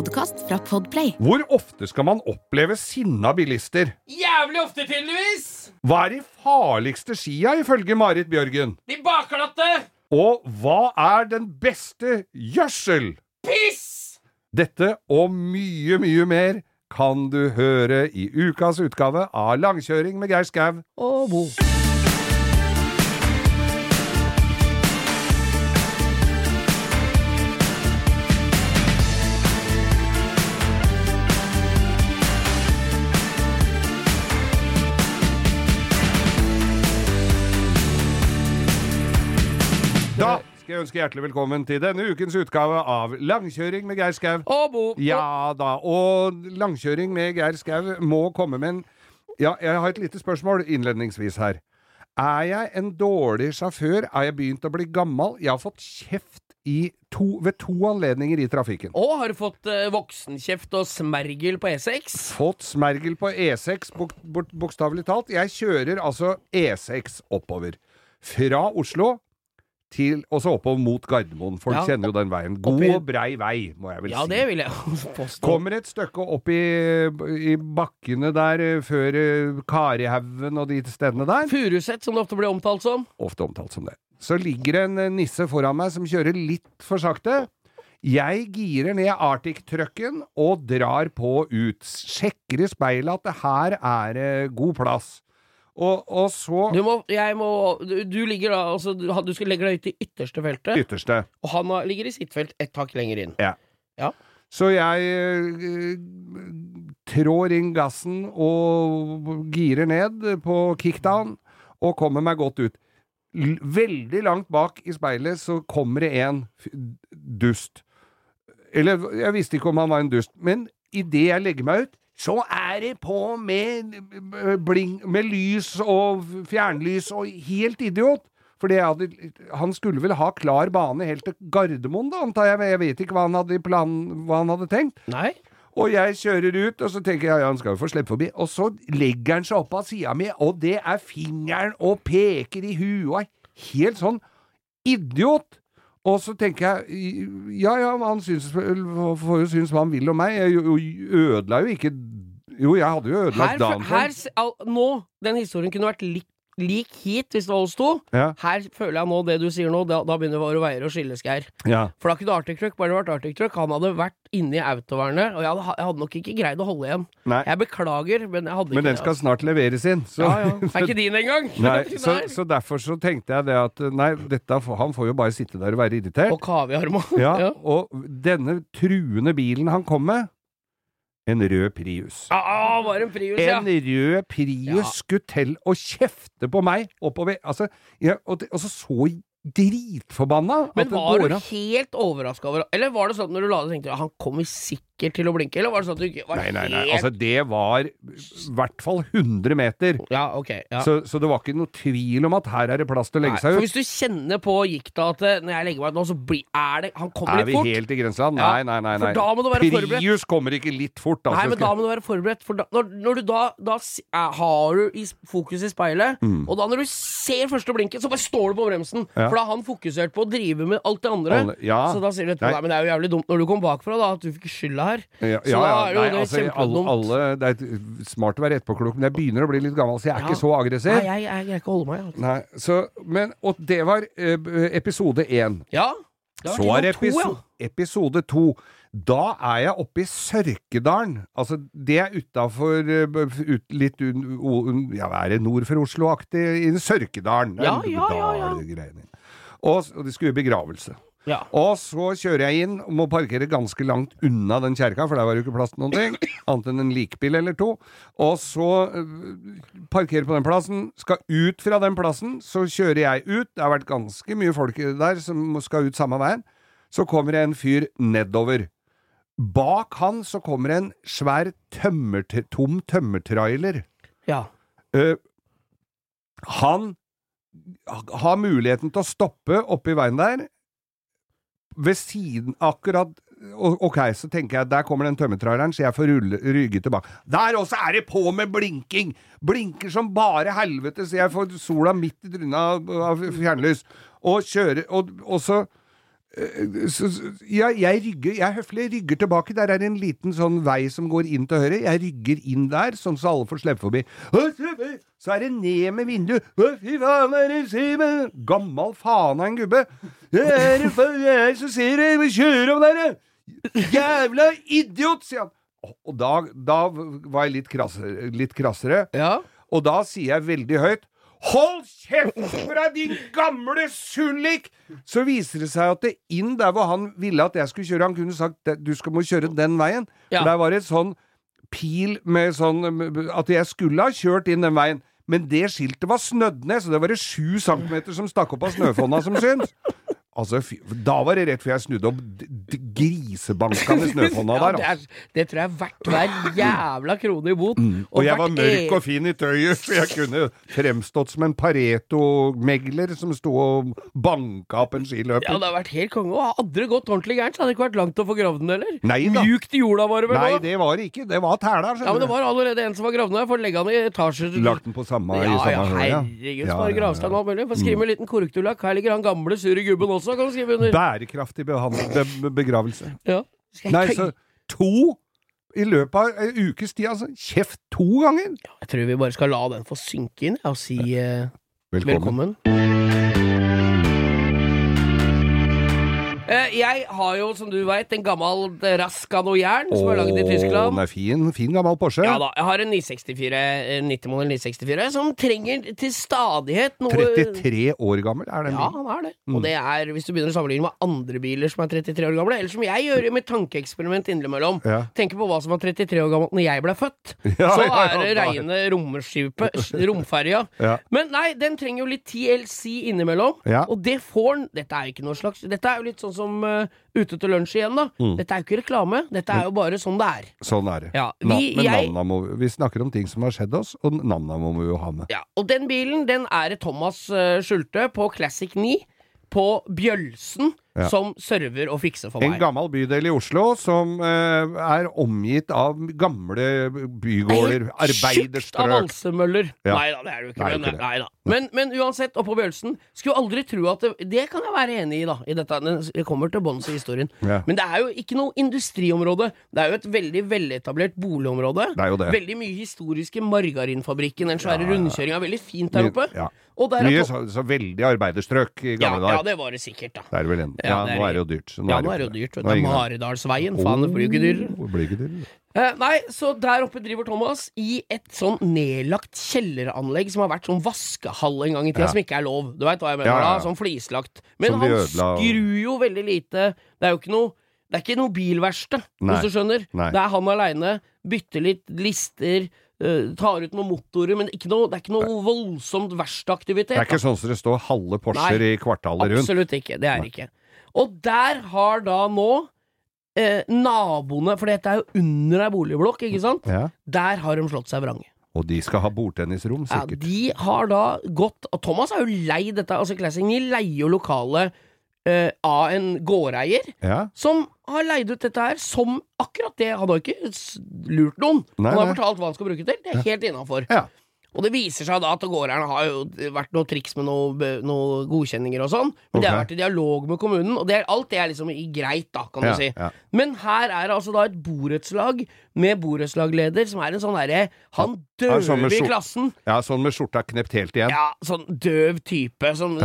Podkast fra Podplay. Hvor ofte skal man oppleve sinna bilister? Jævlig ofte, tydeligvis! Hva er de farligste skia, ifølge Marit Bjørgen? De bakglatte! Og hva er den beste gjødsel? Piss! Dette og mye, mye mer kan du høre i ukas utgave av Langkjøring med Geir Skau og Bo. Jeg ønske hjertelig velkommen til denne ukens utgave av Langkjøring med Geir Skau. Og Bo. Ja da, og langkjøring med Geir Skau må komme med en Ja, jeg har et lite spørsmål innledningsvis her. Er jeg en dårlig sjåfør? Er jeg begynt å bli gammel? Jeg har fått kjeft i to, ved to anledninger i trafikken. Og har du fått eh, voksenkjeft og smergel på E E6? Fått smergel på E6, bok, bok, bokstavelig talt. Jeg kjører altså E6 oppover. Fra Oslo til Og så oppover mot Gardermoen. Folk Ja. kjenner jo den veien. God og brei vei, må jeg vel Ja, si. det vil jeg påstå. Kommer et stykke opp i, i bakkene der eh, før eh, Karihaugen og de stedene der. Furuset, som det ofte blir omtalt som. Ofte omtalt som det. Så ligger det en eh, nisse foran meg som kjører litt for sakte. Jeg girer ned Arctic-trucken og drar på ut. Sjekker i speilet at det her er god plass. Og, og så Du må, må Du, du ligger da altså, du, du skal legge deg ut i ytterste feltet, ytterste. og han har- ligger i sitt felt ett hakk lenger inn. Ja. Ja. Så jeg eh, trår inn gassen og girer ned på kickdown og kommer meg godt ut. L veldig langt bak i speilet så kommer det en dust. Eller jeg visste ikke om han var en dust, men idet jeg legger meg ut, så er det på med, bling, med lys og fjernlys og helt idiot. For hadde, han skulle vel ha klar bane helt til Gardermoen, da, antar jeg. Jeg vet ikke hva han hadde, plan, hva han hadde tenkt. Nei? Og jeg kjører ut, og så tenker jeg ja, han skal jo få slippe forbi. Og så legger han seg opp av sida mi, og det er fingeren og peker i huet helt sånn idiot. Og så tenker jeg ja ja, han synes, får jo synes hva han vil om meg. Jeg ødela jo ikke Jo, jeg hadde jo ødelagt dagen for nå, den historien kunne vært lik, lik hit hvis det var oss to. Ja. Her føler jeg nå det du sier nå, da, da begynner våre veier å skilles, Geir. Ja. For da kunne Arctic Truck bare vært Arctic Truck. Han hadde vært inne i autovernet, og jeg hadde, jeg hadde nok ikke greid å holde igjen. Nei. Jeg beklager, men jeg hadde Men ikke den skal altså. snart leveres inn. Så, Ja, ja. Er ikke din engang? Så, så derfor så tenkte jeg det at nei, dette, han får jo bare sitte der og være irritert. Og kaviar må Ja, ja. og denne truende bilen han kom med, en rød Prius. Ah, var en Prius, ja. En rød Prius Ja. skulle til å kjefte på meg oppover Altså, ja, og, og så så dritforbanna Men var du helt overraska over Eller var det sånn når du la det, tenkte du han kommer sikkert til å blinke? Eller var det sånn at du ikke var Nei, nei, nei. helt Altså, det var i hvert fall 100 meter. Ja, ok. Ja. Så, så det var ikke noe tvil om at her er det plass til å Nei, legge for seg ut. hvis du kjenner på gikta at eh, når jeg legger meg ut nå, så blir, er det Han kommer Er litt vi fort. helt i grenseland? Ja, Nei, nei, nei. for nei. da må du være forberedt. Prius kommer ikke litt fort, altså. Nei, men da må du være forberedt, for da, når, når du da, da s- er, har du i s- fokus i speilet, og da når du ser første blinken, så bare står du på bremsen. Mm. Ja. For da har han fokusert på å drive med alt det andre. Alle- ja. Så da sier du etterpå Nei. Nei, men det er jo jævlig dumt når du kom bakfra, da, at du fikk skylda her. Ja, ja, ja, nei, altså, alle, alle, det er smart å være etterpåklok, men jeg begynner å bli litt gammel, så jeg er ikke så aggressiv. Nei, jeg, jeg greier ikke å holde meg. altså. Nei, så, men, og det var uh, episode én. Ja. Så er episo episode to. Da er jeg oppe i Sørkedalen. Altså, det er utafor ut, Litt un, un, Ja, er det nord for Oslo-aktig? I Sørkedalen. Ja, ja, ja, ja. Og, og de skulle i begravelse. Ja. Og så kjører jeg inn og må parkere ganske langt unna den kjerka, for der var det jo ikke plass til noen ting, annet enn en likbil eller to. Og så øh, parkerer på den plassen, skal ut fra den plassen, så kjører jeg ut. Det har vært ganske mye folk der som skal ut samme veien. Så kommer det en fyr nedover. Bak han så kommer en svær tømmer, tom tømmertrailer. Ja. Uh, han har muligheten til å stoppe oppi veien der, ved siden akkurat Ok, så tenker jeg der kommer den tømmertraileren, så jeg får rulle, rygge tilbake. Der også er det på med blinking! Blinker som bare helvete, så jeg får sola midt i trynet av, fjernlys. Og kjører Og, og så eh, så, så, ja, jeg rygger, jeg høflig, rygger tilbake. Der er det en liten sånn vei som går inn til høyre. Jeg rygger inn der, sånn så alle får slippe forbi. Så er det ned med vinduet. Å, fy Gammal faen av en gubbe. Det er det for jeg som ser det, vi kjører om der. Jævla idiot, sier han. Og- da, da var jeg litt krassere, litt krassere. Ja. Og da sier jeg veldig høyt Hold kjeft for deg, din gamle sullik! Så viser det seg at det inn der hvor han ville at jeg skulle kjøre Han kunne sagt du skal må kjøre den veien. Ja. For der var det et sånn pil med sånn At jeg skulle ha kjørt inn den veien. Men det skiltet var snødd ned, så det var det sju centimeter som stakk opp av snøfonna som syns. Altså, da var det rett før jeg snudde opp d- d- grisebanka med snøfonna Ja, der. det, Altså. er, det tror jeg er verdt hver jævla krone i bot. Og jeg var mørk e- og fin i tøyet, så jeg kunne fremstått som en Pareto-megler som sto og banka opp en Ja, det hadde vært helt konge. Og hadde det gått ordentlig gærent, så hadde det ikke vært langt å få gravd den heller. Nei da. Mjukt i jorda var det vel Nei, det var det ikke. Det var tæla, Ja, men det var allerede en som var gravd ned. For Får legge han i etasjer. Lagt den på samme, i samme ja, høl, ja. herregud, Ja, ja, ja, gravstein og ja. alt mulig. Får skrive med en liten korrekturlakk. Her ligger han gamle, sure gubben også, kan skrive under. Bærekraftig be begravelse. Ja. Nei, så to i løpet av en ukes tid, altså. Kjeft to ganger! Jeg tror vi bare skal la den få synke inn og si eh, velkommen. Eh, jeg har jo, som du veit, en gammel Rascano jern som er laget i Tyskland. Den er fin, fin gammel Porsche. Ja da, jeg har en 964, 90-modell 964 som trenger til stadighet noe 33 år gammel er den Ja, bilen. han er det. Mm. Og det er, hvis du begynner å sammenligne med andre biler som er 33 år gamle, eller som jeg gjør med tankeeksperiment innimellom, Ja. tenker på hva som var 33 år gammelt når jeg ble født, Ja, så ja, er det ja, reine romskipet, romferja. Ja. Men nei, den trenger jo litt TLC innimellom, Ja. og det får den. Dette er jo ikke noe slags Dette er jo litt sånn som eh, Ute til lunsj igjen, da. Mm. Dette er jo ikke reklame, dette er jo bare sånn det er. Sånn er det. Ja, vi- men jeg- må vi snakker om ting som har skjedd oss, og navna må vi jo ha med. Ja, og den bilen, den er Thomas uh, Schulte på Classic 9 på Bjølsen Ja. som server og fikser for En meg. gammel bydel i Oslo som eh, er omgitt av gamle bygårder, arbeiderstrøk Tjukt av valsemøller. Ja. Nei da, det er jo ikke. Nei, men, ikke det. Men, men uansett, oppå Bjørnsen, Skulle aldri tro at det, det kan jeg være enig i, da. I dette, det kommer til bunns i historien. Ja. Men det er jo ikke noe industriområde. Det er jo et veldig veletablert boligområde. Det er jo det. Veldig mye historiske Margarinfabrikken, den svære rundkjøringa. Veldig fint der oppe. Ja. Mye så, så veldig arbeiderstrøk i ja, gamle ja, dager. det var det sikkert, da. Det er vel en. Ja, Ja, det nå er det. jo dyrt. så Ja, nå er det jo dyrt. Det er Maridalsveien, oh, Faen, det blir jo ikke dyrere. Eh, nei, så der oppe driver Thomas i et sånn nedlagt kjelleranlegg som har vært sånn vaskehall en gang i tida, Ja. som ikke er lov. Du veit hva jeg mener Ja, ja, da? Sånn flislagt. Men han ødela- skrur jo veldig lite. Det er jo ikke noe Det er ikke noe bilverksted, hvis du skjønner. Nei. Det er han aleine. Bytter litt lister. Eh, tar ut noen motorer, men ikke noe, det er ikke noe voldsomt verksteaktivitet. Det er ikke sånn som det står halve Porscher Nei, i kvartalet rundt. Absolutt ikke. Det er det ikke. Og der har da nå eh, naboene For dette er jo under ei boligblokk, ikke sant? Ja. Der har de slått seg vrange. Og de skal ha bordtennisrom, Ja, sikkert. de har da gått Og Thomas er jo lei dette. Altså Classing 9 leier jo lokalet eh, av en gårdeier Ja. som har leid ut dette her som akkurat det. Han har ikke lurt noen. Nei, han har nei. fortalt hva han skal bruke til. Det er helt innafor. Ja. Og det viser seg da at gårdeierne har jo vært noe triks med noen noe godkjenninger og sånn. Men de har vært i dialog med kommunen, og det er, alt det er liksom i greit, da, kan Ja, du si. ja. Men her er det altså da et borettslag med borettslagleder som er en sånn derre Han Ja, sånn i klassen. ja, sånn med skjorta knept helt igjen. Ja, sånn døv type som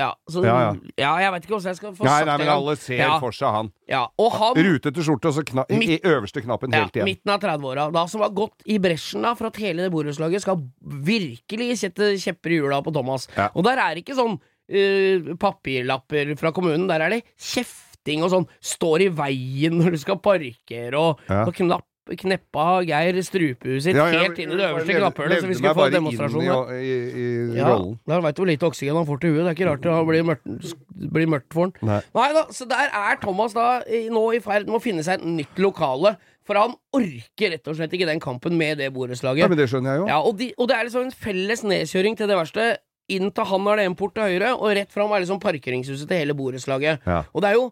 Ja. ba- Ja, Ja, jeg veit ikke hvordan jeg skal få Nei, sagt nei, det men alle ser for seg han. ja, Og han Rutete skjorte, og så kna i, i øverste knappen helt igjen. midten av 30-åra, da som har gått i bresjen da for at hele det borettslaget skal virkelig sette kjepper i hjula på Thomas. Og der er det ikke sånn uh, papirlapper fra kommunen, der er det kjefting og sånn. Står i veien når du skal parkere, og, og knapp kneppa Geir strupehuet sitt Ja, ja, helt inn i det øverste knapphølet knapphullet, så vi skulle få demonstrasjon. i, i, i Ja, da veit du hvor lite oksygen han får til huet. Det er ikke rart det blir mørkt, blir mørkt for han. Nei. Nei da, så der er Thomas da nå i ferd med å finne seg et nytt lokale. For han orker rett og slett ikke den kampen med det borettslaget. Ja, men det skjønner jeg jo. Ja, og, de, og det er liksom en felles nedkjøring til det verste. Inn til han har det en port til høyre, og rett fram er liksom parkeringshuset til hele borettslaget. Ja. Og det er jo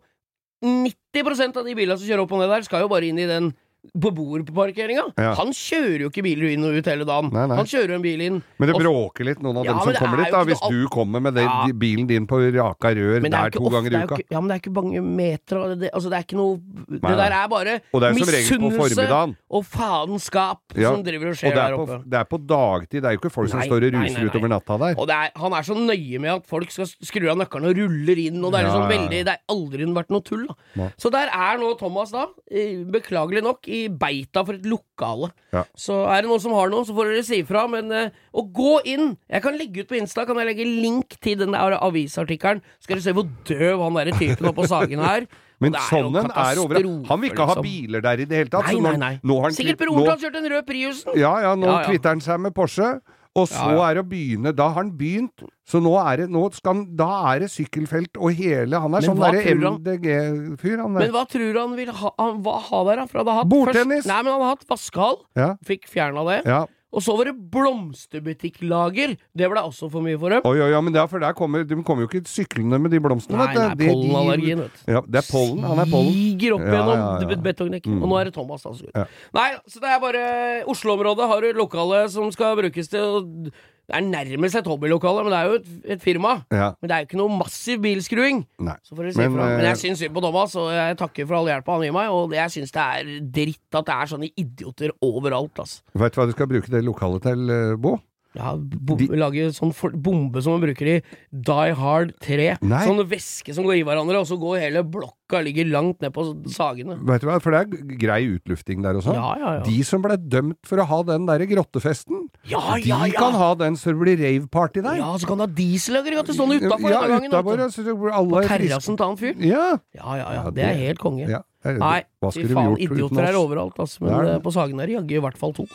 90% av de bilene som kjører opp og ned der, skal jo bare inn i den beboerparkeringa. Ja. Han kjører jo ikke biler inn og ut hele dagen. Nei, nei. Han kjører en bil inn. Men det og- bråker litt, noen av Ja, dem som kommer er dit, da. Hvis du kommer med den, Ja. bilen din på raka rør er der to ganger i er uka. ikke, ja, men det er ikke mange meter. og Det, altså, det er ikke noe Det Nei, der er bare Og er på formiddagen. og faenskap som driver og Og skjer det er, oppe. på, det er på dagtid, det er jo ikke folk som står og ruser utover natta der. Og det er, han er så nøye med at folk skal skru av nøkkelen og ruller inn, og det er liksom veldig Det har aldri vært noe tull, da. Så der er nå Thomas, da, eh, beklagelig nok, i beita for et lokale. Ja. Så er det noen som har noe, så får dere si ifra, men uh, å gå inn Jeg kan legge ut på Insta, kan jeg legge link til den der avisartikkelen, skal dere se hvor døv han derre typen oppå på Sagen er. Men sånn en er overalt. Han vil ikke ha liksom. biler der i det hele tatt. Nei, så nei, nei. Nå har han Sikkert broren hans nå- kjørte en rød Priusen. Ja, ja, nå Ja, ja. kvitter han seg med Porsche. Og så Ja, ja. er det å begynne Da har han begynt. Så nå er det, nå skal da er det sykkelfelt og hele Han er Men sånn derre? MDG-fyr, han Men hva tror du han vil ha, han, hva ha der, da? For han hadde hatt Bordtennis! Først, nei, men han hadde hatt vaskehall. Ja, Fikk fjerna det. ja. Og så var det blomsterbutikklager. Det ble også for mye for dem. Oi, oi, ja, men det er for der kommer, de kommer jo ikke syklende med de blomstene, Nei, vet Det- er pollenallergien, du. Ja, det er pollen. Han er pollen. Stiger opp Ja, gjennom ja, ja. betongdekken. Mm. Og nå er det Thomas, altså. Ja. Nei, så det er bare Oslo-området har du lokale som skal brukes til å Det er nærmest et hobbylokale, men det er jo et, et firma. Ja. Men det er jo ikke noe massiv bilskruing. Nei. Så får dere si Men. Men eh, jeg syns synd på Thomas, og jeg takker for all hjelpa han gir meg. Og jeg syns det er dritt at det er sånne idioter overalt, altså. Vet du hva du skal bruke det lokalet til, eh, Bo? Ja, bo De- Lage sånn for bombe som man bruker i Die Hard 3. Nei. Sånn væske som går i hverandre, og så går hele blokka ligger langt ned på sagene. Vet du hva, for det er grei utlufting der og sånn. Ja, ja, ja. De som ble dømt for å ha den derre grottefesten, Ja, de kan ha den så det blir rave-party der. Ja, så kan du ha dieselaggregatet stående utafor ja, gangen. utenfor, På er terrassen til han fyren. Ja. Ja, ja, Det er helt konge. Nei, fy faen, idioter er overalt, altså. Men eh, på Sagen er det jaggu i hvert fall to.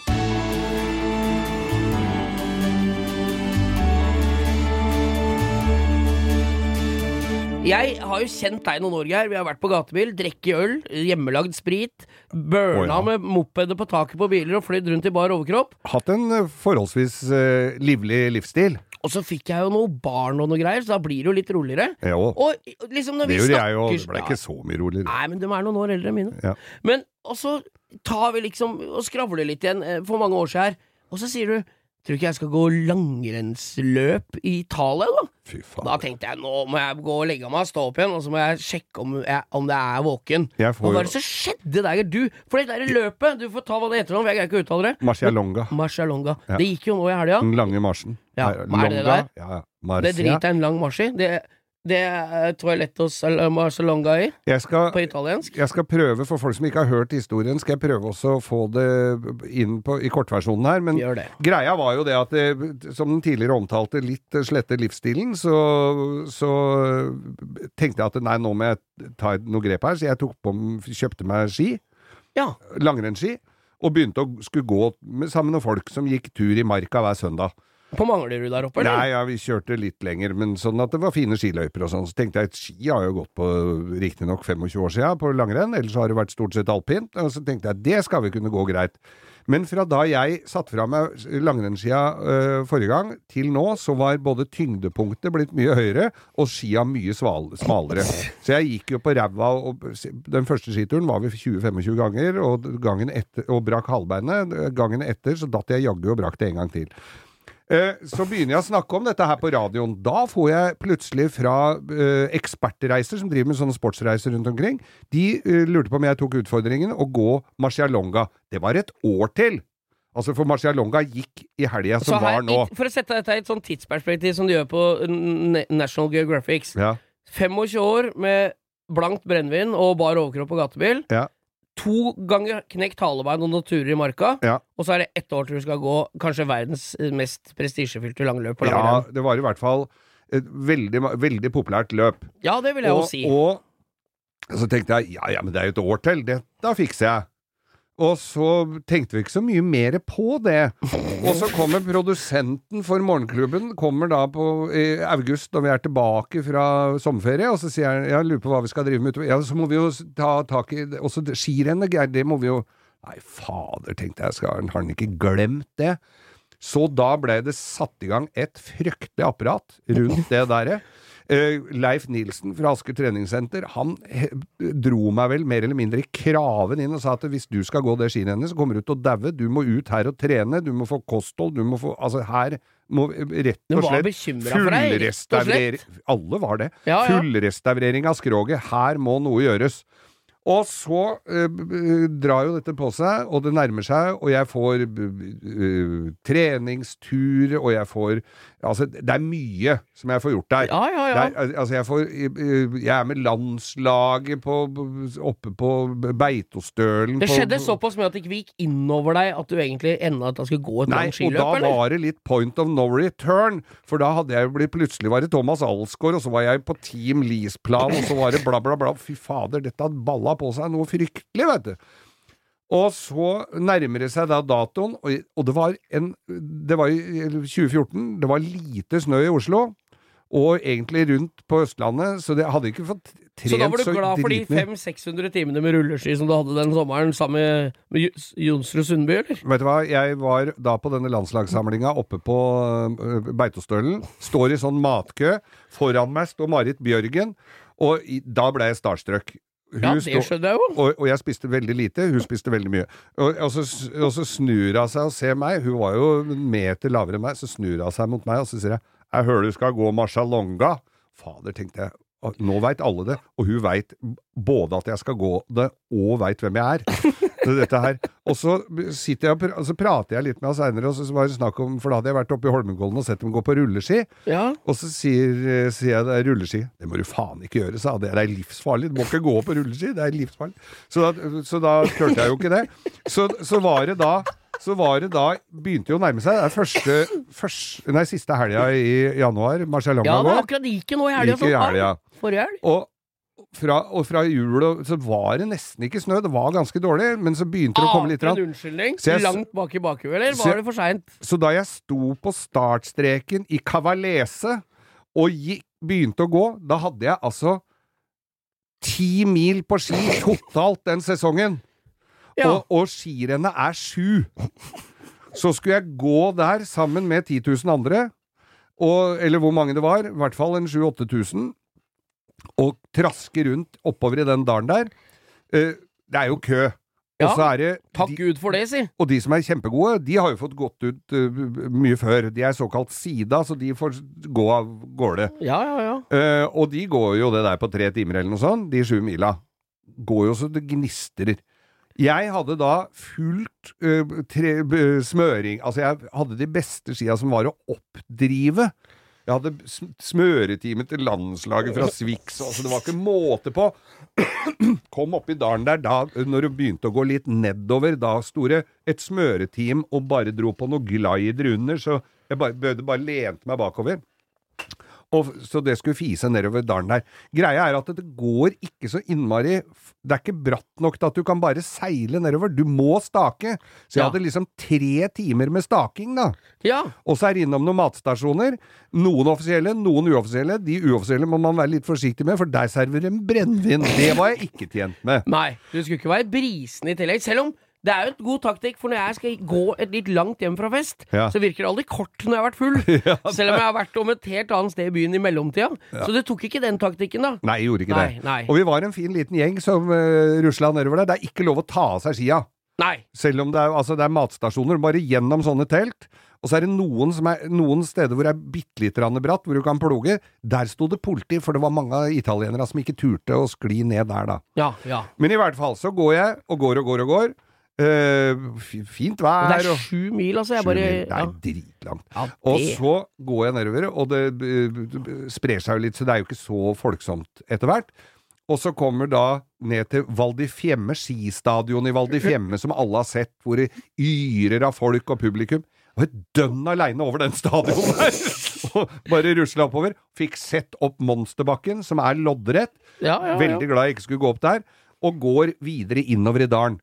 Jeg har jo kjent deg noen år, Geir. Vi har vært på gatebil, drukket øl, hjemmelagd sprit, burna oh, ja. med mopeder på taket på biler og flydd rundt i bar overkropp. Hatt en eh, forholdsvis eh, livlig livsstil. Og så fikk jeg jo noe barn og noe greier, så da blir det jo litt roligere. Ja, Og liksom når det vi gjorde jeg jo. Det ble ikke så mye roligere. Nei, men de er noen år eldre enn mine. Ja. Men og så tar vi liksom og skravler litt igjen eh, for mange år siden her, og så sier du Tror ikke jeg skal gå langrennsløp i Italia, da? Fy Da tenkte jeg nå må jeg gå og legge meg og stå opp igjen, og så må jeg sjekke om, jeg, om det er våken. Jeg Hva er var det som skjedde der, du? For det der løpet Du får ta hva det heter nå, for jeg greier ikke å uttale det. Marcialonga. Marcialonga. Ja. Det gikk jo nå i helga. Den lange marsjen. Ja, hva er det der? Ja, Marcia. Det driter jeg en lang marsj i. Det, det er lett Sal- Marcialonga i, Jeg skal, på italiensk. jeg skal prøve, for folk som ikke har hørt historien, skal jeg prøve også å få det inn på, i kortversjonen her. Men greia var jo det at, det, som den tidligere omtalte, litt eh, slette livsstilen, så, så tenkte jeg at nei, nå må jeg ta noe grep her. Så jeg tok på, kjøpte meg ski, Ja. langrennsski, og begynte å skulle gå med, sammen med folk som gikk tur i marka hver søndag. På Manglerud der oppe, eller? Nei, ja, vi kjørte litt lenger, men sånn at det var fine skiløyper og sånn. Så tenkte jeg at ski har jo gått på riktignok 25 år siden på langrenn, ellers har det vært stort sett alpint. Og så tenkte jeg det skal vi kunne gå greit. Men fra da jeg satte fra meg langrennsskia øh, forrige gang, til nå, så var både tyngdepunktet blitt mye høyere, og skia mye sval, smalere. Så jeg gikk jo på ræva, og den første skituren var vi 20-25 ganger, og gangen etter, og brakk halvbeinet. Gangen etter så datt jeg jaggu og brakk det en gang til. Eh, Så begynner jeg å snakke om dette her på radioen. Da får jeg plutselig fra eh, ekspertreiser som driver med sånne sportsreiser rundt omkring, de eh, lurte på om jeg tok utfordringen å gå Marcialonga. Det var et år til! Altså, for Marcialonga gikk i helga som her, var nå. For å sette dette i et sånn tidsperspektiv som de gjør på National Geographics. Ja, 25 år med blankt brennevin og bar overkropp og gatebil. ja, To ganger knekt halebein og noen turer i marka. ja. Og så er det ett år til du skal gå kanskje verdens mest prestisjefylte langløp på ja, det var i hvert fall et veldig, veldig populært løp. Ja, det vil jeg jo si. og så tenkte jeg ja, ja, men det er jo et år til. Det, da fikser jeg. Og så tenkte vi ikke så mye mer på det. Og så kommer produsenten for Morgenklubben, kommer da på i august når vi er tilbake fra sommerferie, og så sier han jeg lurer på hva vi skal drive med utover. Ja, så må vi jo ta tak i det. Også skirennet, Geir, det må vi jo Nei, fader, tenkte jeg, skal, har han ikke glemt det? Så da ble det satt i gang et fryktelig apparat rundt det derre. Eh, Leif Nilsen fra Asker treningssenter, han dro meg vel mer eller mindre i kraven inn og sa at hvis du skal gå det skirennet, så kommer du til å daue. Du må ut her og trene, du må få kosthold, du må få Altså, her må rett og slett fullrestaurering Alle var det. Ja, ja. Fullrestaurering av skroget. Her må noe gjøres. Og så b- drar jo dette på seg, og det nærmer seg, og jeg får b- eh, treningstur, og jeg får Altså, det er mye som jeg får gjort der. Ja, ja, ja. Det er, altså, jeg får eh, Jeg er med landslaget på, oppe på Beitostølen Det på- skjedde såpass mye at det ikke gikk innover deg at du egentlig enda at du skulle gå et Nei, langt og da var det litt point of no return, for da hadde jeg blitt Plutselig var det Thomas Alsgaard, og så var jeg på Team Lees-plan, og så var det bla, bla, bla. Fy fader, dette hadde balla på seg noe fryktelig, vet du. Og så nærmer det seg da datoen, og, og det var en Det var i 2014, det var lite snø i Oslo. Og egentlig rundt på Østlandet, så det hadde ikke fått trent Så Så da var du glad for de 500-600 timene med rulleski som du hadde den sommeren sammen med, med Jonsrud Sundby, eller? Vet du hva, jeg var da på denne landslagssamlinga oppe på øh, Beitostølen. Står i sånn matkø. Foran meg står Marit Bjørgen, og da ble jeg starstruck. Ja, det skjønner jeg jo. og, og jeg spiste veldig lite, hun spiste veldig mye. Og, og, så, og så snur hun seg og ser meg, hun var jo en meter lavere enn meg, så snur hun seg mot meg, og så sier jeg 'Jeg hører du skal gå marsjalonga'. Fader, tenkte jeg. Nå veit alle det, og hun veit både at jeg skal gå det, og veit hvem jeg er. Det- Dette her. Og så sitter jeg og, pr så prater jeg litt med henne seinere, og så var det snakk om For da hadde jeg vært oppe i Holmenkollen og sett dem gå på rulleski. Ja. Og så sier, sier jeg det er rulleski. Det må du faen ikke gjøre, sa det Det er livsfarlig. Du må ikke gå på rulleski. Det er livsfarlig. Så da, så da turte jeg jo ikke det. Så, så var det da så var det da Begynte jo å nærme seg. Det er første, første Nei, siste helga i januar. Marcialonga ja, det går. akkurat gikk nå i helga. Forrige helg. Og fra, og fra jul så var det nesten ikke snø. Det var ganske dårlig, men så begynte det å komme litt. En unnskyldning? Så jeg Langt bak i bakhuet, eller var jeg- det for seint? Så da jeg sto på startstreken i Cavalese og gikk, begynte å gå, da hadde jeg altså ti mil på ski totalt den sesongen. Ja. Og, og skirennet er sju. Så skulle jeg gå der sammen med 10 000 andre, og, eller hvor mange det var, i hvert fall en 7000-8000, og trasker rundt oppover i den dalen der. Uh, det er jo kø. Og så er det Takk de- Gud for det, si. og de som er kjempegode, de har jo fått gått ut uh, mye før. De er såkalt sida, så de får gå av gårde. Ja, ja, ja. Uh, og de går jo det der på tre timer eller noe sånt, de sju mila. Går jo så det gnistrer. Jeg hadde da fullt uh, tre, smøring Altså, jeg hadde de beste skia som var å oppdrive. Jeg hadde sm- smøretime til landslaget fra Swix, altså det var ikke måte på. Kom opp i dalen der da, når det begynte å gå litt nedover, da sto det et smøreteam og bare dro på noe glider under, så jeg bare, bare lente meg bakover. Og, så det skulle fise nedover dalen der. Greia er at det går ikke så innmari Det er ikke bratt nok til at du kan bare seile nedover. Du må stake. Så jeg Ja. hadde liksom tre timer med staking, da. Ja, Og så er det innom noen matstasjoner. Noen offisielle, noen uoffisielle. De uoffisielle må man være litt forsiktig med, for der serverer de brennevin. Det var jeg ikke tjent med. Nei, du skulle ikke være brisen i tillegg. Selv om det er jo et god taktikk, for når jeg skal gå et litt langt hjem fra fest, Ja. så virker det aldri kort når jeg har vært full. Selv om jeg har vært om et helt annet sted i byen i mellomtida. Så det tok ikke den taktikken, da. Nei, jeg gjorde ikke Nei, det. nei. Og vi var en fin liten gjeng som uh, rusla nedover der. Det er ikke lov å ta av seg skia. Nei. Selv om det er, altså det er matstasjoner, bare gjennom sånne telt. Og så er det noen, som er, noen steder hvor det er bitte lite grann bratt, hvor du kan ploge. Der sto det politi, for det var mange italienere som ikke turte å skli ned der, da. Ja, ja. Men i hvert fall så går jeg, og går og går og går. Fi- fint vær. det er sju mil, altså. Jeg bare mil. Det ja. er dritlangt. Ja, Og så går jeg nedover, og det sprer seg jo litt, så det er jo ikke så folksomt etter hvert. Og så kommer da ned til Val di Fiemme, skistadion i Val di Fiemme, som alle har sett, hvor det yrer av folk og publikum. Jeg var dønn aleine over den stadionet der! Og bare rusla oppover. Fikk sett opp Monsterbakken, som er loddrett. Ja, ja, ja. Veldig glad jeg ikke skulle gå opp der. Og går videre innover i dalen.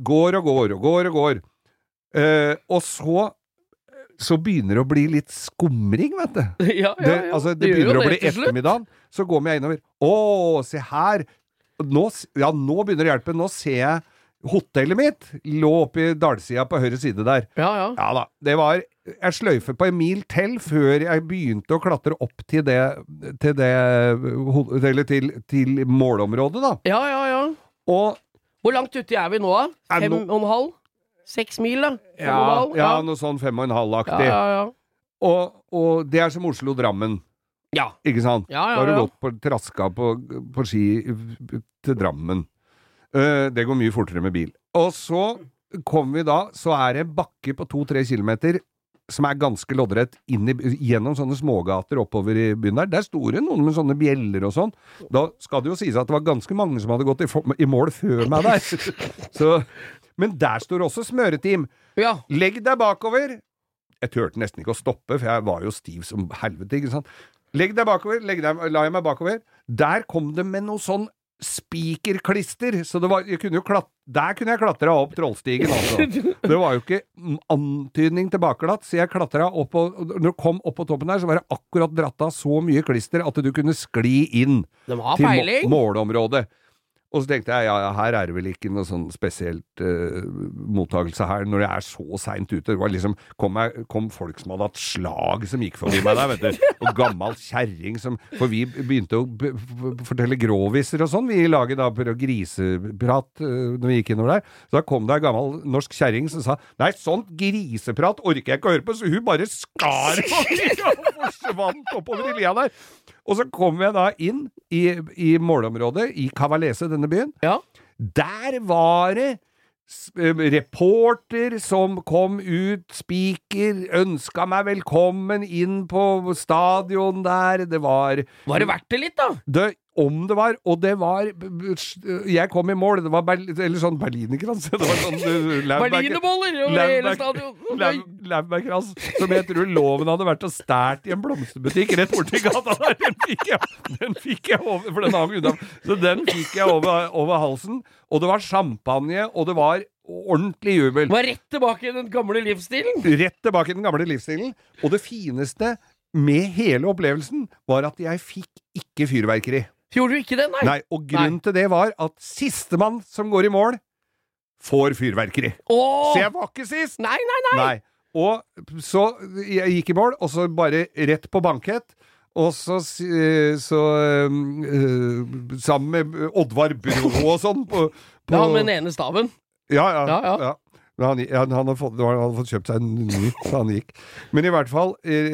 Går og går og går og går. Eh, og så så begynner det å bli litt skumring, vet du. Ja, ja, Det, altså, det det begynner begynner å bli ettermiddagen, så går jeg innover. Å, se her! Nå, ja, nå begynner det å hjelpe. Nå ser jeg hotellet mitt lå oppe i dalsida på høyre side der. Ja, ja. Ja da. Det var Jeg sløyfe på en mil til før jeg begynte å klatre opp til det Til det Eller til, til målområdet, da. Ja, ja, ja. Og Hvor langt uti er vi nå, da? Fem og en halv? Seks mil, da? Fem ja, halv? ja, noe sånn fem og en ja, halv-aktig. ja, ja. Og, og det er som Oslo-Drammen. Ja. Ikke sant? Ja, ja, Da har du gått på traska på, på ski til Drammen. Uh, det går mye fortere med bil. Og så kommer vi da, så er det en bakke på to-tre kilometer som er ganske loddrett i, gjennom sånne smågater oppover i byen der. Der sto det noen med sånne bjeller og sånn. Da skal det jo sies at det var ganske mange som hadde gått i, i mål før meg der. så, men der står også smøreteam. ja. Legg deg bakover. Jeg turte nesten ikke å stoppe, for jeg var jo stiv som helvete, ikke sant. Legg deg bakover, legg deg, la jeg meg bakover. Der kom det med noe sånn spikerklister, så det var, kunne jo klat, der kunne jeg klatra opp Trollstigen, altså. Det var jo ikke antydning til bakglatt, så jeg klatra opp og når du kom opp på toppen der, så var det akkurat dratt av så mye klister at du kunne skli inn til må peiling. Og så tenkte jeg ja, ja, her er det vel ikke noe sånn spesielt uh, mottakelse her, når jeg er så seint ute. Det var liksom, kom, jeg, kom folk som hadde hatt slag som gikk forbi meg der, vet du. Og gammal kjerring som For vi begynte å fortelle groviser og sånn, vi i laget da, på griseprat uh, når vi gikk innover der. Så da kom det ei gammel norsk kjerring som sa nei, sånt griseprat orker jeg ikke å høre på, så hun bare skar og forsvant oppover i lia der. Og så kom jeg da inn i, i målområdet i Cavalese, denne byen. Ja. Der var det eh, reporter som kom ut, spiker, ønska meg velkommen inn på stadion der. Det var Var det verdt det litt, da? det, om det var, og det var Jeg kom i mål, det var Berl, eller sånn berlinerkrans. Det var sånn uh, Berlinerboller over hele stadion! Lau- Laurbærkrans, som jeg tror loven hadde vært og stært i en blomsterbutikk rett borti gata der. Den fikk jeg, den fikk jeg over, for den hang unna. Så den fikk jeg over, over halsen. Og det var champagne, og det var ordentlig jubel. Var rett tilbake i den gamle livsstilen. Rett tilbake i den gamle livsstilen. Og det fineste med hele opplevelsen var at jeg fikk ikke fyrverkeri. Gjorde du ikke det, nei? Nei, og grunnen til det var at sistemann som går i mål, får fyrverkeri. Åh! Så jeg var ikke sist! Nei, nei, nei! Nei. Og så jeg gikk i mål, og så bare rett på bankett. Og så, så øh, Sammen med Oddvar Brå og sånn på, på Ja, med den ene staven. ja, ja. Ja, ja. ja. Han, han, hadde fått, han hadde fått kjøpt seg en ny, så han gikk. Men i hvert fall,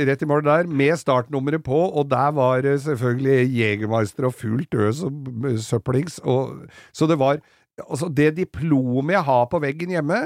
rett i mål der, med startnummeret på, og der var det selvfølgelig Jegermeister og fullt øs og søppelings. Og, så det var Altså, det diplomet jeg har på veggen hjemme,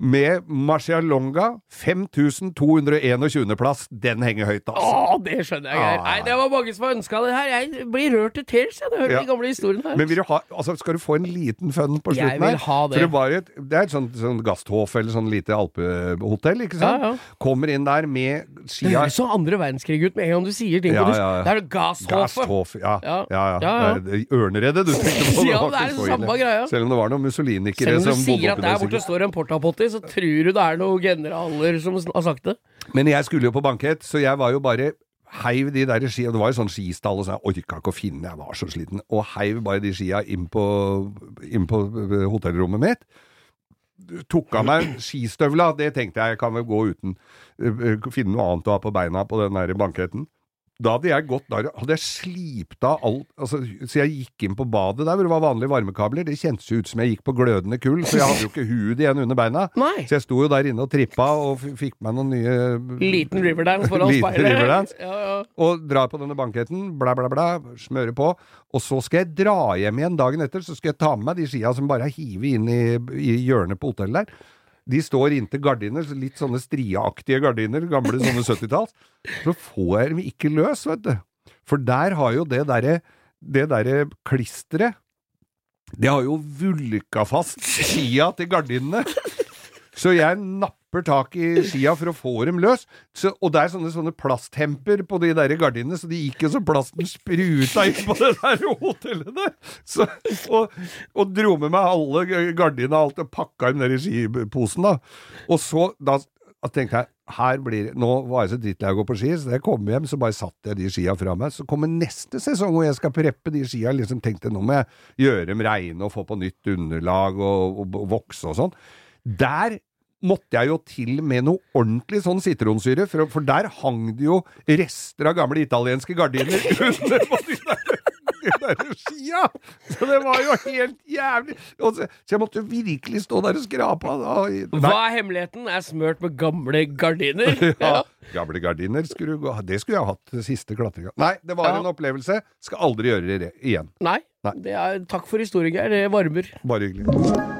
med Marcialonga, 5221. plass, den henger høyt, altså. Å, det skjønner jeg. Ah. Nei, det var mange som har ønska det her. Jeg blir rørt til tels, jeg, når jeg hører Ja. de gamle historiene her. Men vil du ha, altså skal du få en liten fun på Jeg slutten vil her? ha det. For det, et, det er et sånt, sånt Gasthof eller sånn lite alpehotell, ikke sant? Ja, ja. Kommer inn der med Det skia høres så andre verdenskrig ut med en gang du sier ting. Ja, ja, ja. Det er jo Gasthof, ja. Ja, Ja. ja. Det er Ørneredet du tenkte på. Ja, det er samme greia. Selv om det var noen mussolinikere Selv om du sier at der der, borte står en portapotti, så tror du det er noen generaler som har sagt det. Men jeg skulle jo på bankett, så jeg var jo bare heiv de der skia Det var jo sånn skistall, og så jeg orka ikke å finne, jeg var så sliten. Og heiv bare de skia inn på, inn på eh, hotellrommet mitt. Tok av meg skistøvla, det tenkte jeg jeg kan vel gå uten. Eh, eh, Finne noe annet å ha på beina på den der banketten. Da hadde jeg gått, der, hadde jeg slipt av alt altså, Så jeg gikk inn på badet der hvor det var vanlige varmekabler. Det kjentes jo ut som jeg gikk på glødende kull, for jeg hadde jo ikke huet igjen under beina. Nei. Så jeg sto jo der inne og trippa og fikk meg noen nye Liten Riverdance foran speilet. Ja, ja. og drar på denne banketten, bla, bla, bla, smører på. Og så skal jeg dra hjem igjen dagen etter, så skal jeg ta med meg de skia som bare er hivet inn i, i hjørnet på hotellet der. De står inntil gardiner, litt sånne striaktige gardiner, gamle sånne 70-talls. Så får jeg dem ikke løs, vet du. For der har jo det derre det derre klisteret Det har jo vulka fast skia til gardinene. Så jeg napper napper tak i skia for å få dem løs. Så, og det er sånne, sånne plasthemper på de der gardinene, så de gikk jo så plasten spruta inn på det der hotellet der. Så, og, og dro med meg alle gardinene og alt og pakka dem ned i skiposen, da. Og så da tenkte jeg her blir Nå var jeg så drittlei av å gå på ski, så da jeg kom hjem, så bare satte jeg de skia fra meg. Så kommer neste sesong hvor jeg skal preppe de skia. Liksom tenkte nå må jeg gjøre dem reine og få på nytt underlag og, og, og vokse og sånn. Der måtte jeg jo til med noe ordentlig sånn sitronsyre, for, for der hang det jo rester av gamle italienske gardiner under på de der, de der skia! Så det var jo helt jævlig. Så, så jeg måtte jo virkelig stå der og skrape. Hva er hemmeligheten? Er smørt med gamle gardiner. Ja. Gamle gardiner skulle gå Det skulle jeg hatt det siste klatringa. Nei, det var Ja. en opplevelse. Skal aldri gjøre det igjen. Nei. Nei. Det er, takk for historien, Geir. Det varmer. Bare hyggelig.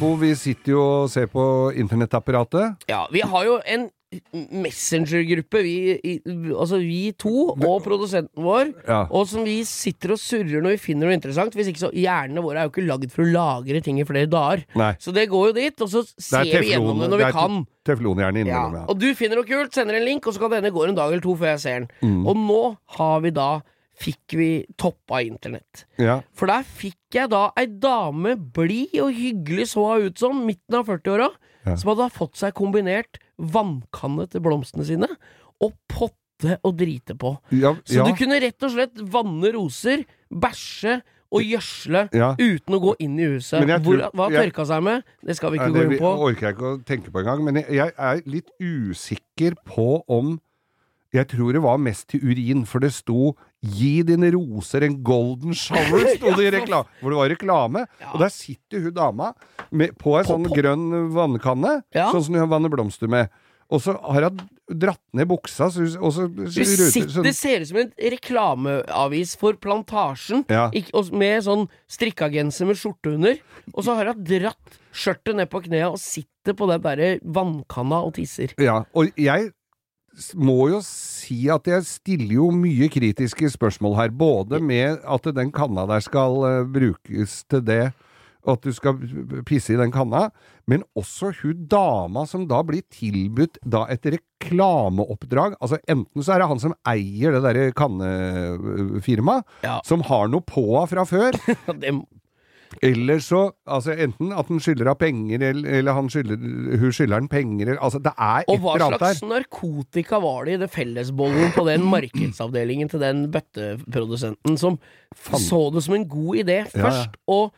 Bo, vi sitter jo og ser på internettapparatet. Ja, vi har jo en messengergruppe, vi, altså vi to og produsenten vår, Ja. og som vi sitter og surrer når vi finner noe interessant. Hvis ikke så Hjernene våre er jo ikke lagd for å lagre ting i flere dager. Nei. Så det går jo dit, og så ser teflon, vi gjennom det når vi kan. Teflonhjerne innimellom, Ja. ja. Og du finner noe kult, sender en link, og så kan det hende går en dag eller to før jeg ser den. Mm. Og nå har vi da Fikk vi toppa internett. ja. For der fikk jeg da ei dame, blid og hyggelig så hun ut som, midten av 40-åra, Ja. som hadde fått seg kombinert vannkanne til blomstene sine og potte og drite på. Ja, Så du kunne rett og slett vanne roser, bæsje og gjødsle Ja. uten å gå inn i huset. Tror, Hvor, hva tørka seg med? Det skal vi ikke det gå inn på. Det orker jeg ikke å tenke på engang. Men jeg, jeg er litt usikker på om Jeg tror det var mest til urin, for det sto 'Gi dine roser en golden shower', sto det i reklame. Hvor det var reklame. Ja. Og der sitter hun dama med, på ei sånn grønn vannkanne, Ja. sånn som hun vanner blomster med. Og så har hun dratt ned buksa, så, og så, så, sitter, sånn- det ser ut som en reklameavis for Plantasjen, Ja. med sånn strikka genser med skjorte under. Og så har hun dratt skjørtet ned på knea og sitter på den derre vannkanna og tisser. Ja, og jeg må jo si at jeg stiller jo mye kritiske spørsmål her, både med at den kanna der skal eh, brukes til det, at du skal pisse i den kanna, men også hun dama som da blir tilbudt da et reklameoppdrag. Altså enten så er det han som eier det derre kannefirmaet, Ja. som har noe på henne fra før, Det, eller så altså enten at han skylder av penger, eller, eller han skylder, hun skylder han penger, eller altså det er et og hva eller annet der. slags narkotika var det i det fellesbollen på den markedsavdelingen til den bøtteprodusenten som så det som en god idé Ja, ja. først, og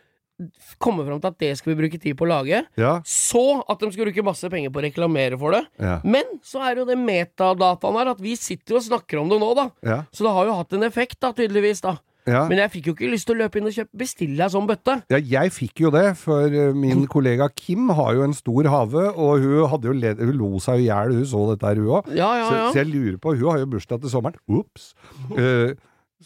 komme fram til at det skal vi bruke tid på å lage, Ja, så at de skal bruke masse penger på å reklamere for det. ja, Men så er jo det metadataen her, at vi sitter og snakker om det nå, da. ja. Så det har jo hatt en effekt, da, tydeligvis, da. Ja. Men jeg fikk jo ikke lyst til å løpe inn og kjøpe bestille ei sånn bøtte. Ja, jeg fikk jo det, for eh, min kollega Kim har jo en stor hage, og hun, hadde jo led, hun lo seg i hjel, hun så dette her, hun òg. Ja, ja, Så, ja. så jeg lurer på, hun har jo bursdag til sommeren. Ops. Eh,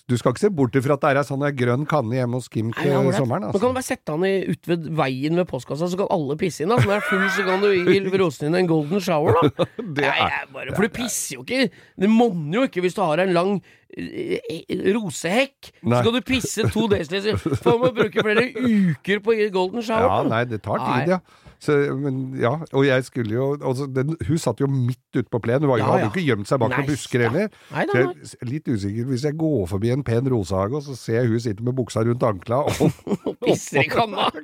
du skal ikke se bort ifra at det er ei sånn grønn kanne hjemme hos Kim til sommeren. Kan Altså. du bare sette han i, ut ved veien ved postkassa, så kan alle pisse inn. da. Når det er full, så kan du gi rosen din en golden shower, da. Det er- Nei, bare, for du pisser jo ikke Det monner jo ikke hvis du har en lang eh, eh, rosehekk. Nei. Så skal du pisse to desiliter. Får man bruke flere uker på golden shower. Ja, nei, det tar tid, ja. Så, men, ja. Og jeg skulle jo altså, den, Hun satt jo midt ute på plenen, hun Ja, hadde jo ikke gjemt seg bak noen busker heller. Nei, Så nei, jeg er litt usikker hvis jeg går forbi en pen rosehage, og så ser jeg hun sitte med buksa rundt ankla og Pisser i kanna.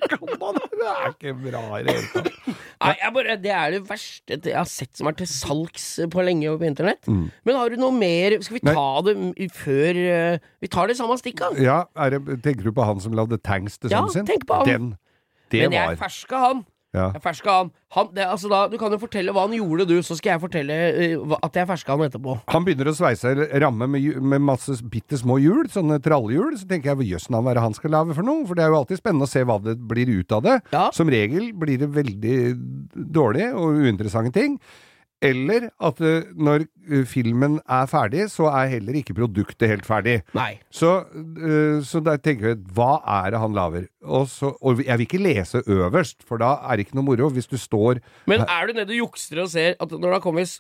Det er ikke bra i det hele tatt. Nei, bare, Det er det verste jeg har sett som er til salgs på lenge på internett. Mm. Men har du noe mer Skal vi ta det før eh, Vi tar det samme stikket. Ja, det, tenker du på han som lagde tanks til sønnen sin? tenk på han. Den. Det Men jeg var ferska han. Ja. Jeg ferska han. han det, altså da, du kan jo fortelle hva han gjorde, du, så skal jeg fortelle uh, at jeg ferska han etterpå. Han begynner å sveise ramme med, med masse bitte små hjul, sånne trallehjul. Så tenker jeg jøss hva er det han skal lage for noe? For det er jo alltid spennende å se hva det blir ut av det. Ja. Som regel blir det veldig dårlig og uinteressante ting. Eller at eh, når eh, filmen er ferdig, så er heller ikke produktet helt ferdig. Nei. Så, eh, så da tenker vi hva er det han lager? Og, så, og jeg vil ikke lese øverst, for da er det ikke noe moro. Hvis du står Men er du nede og jukser og ser at når kommet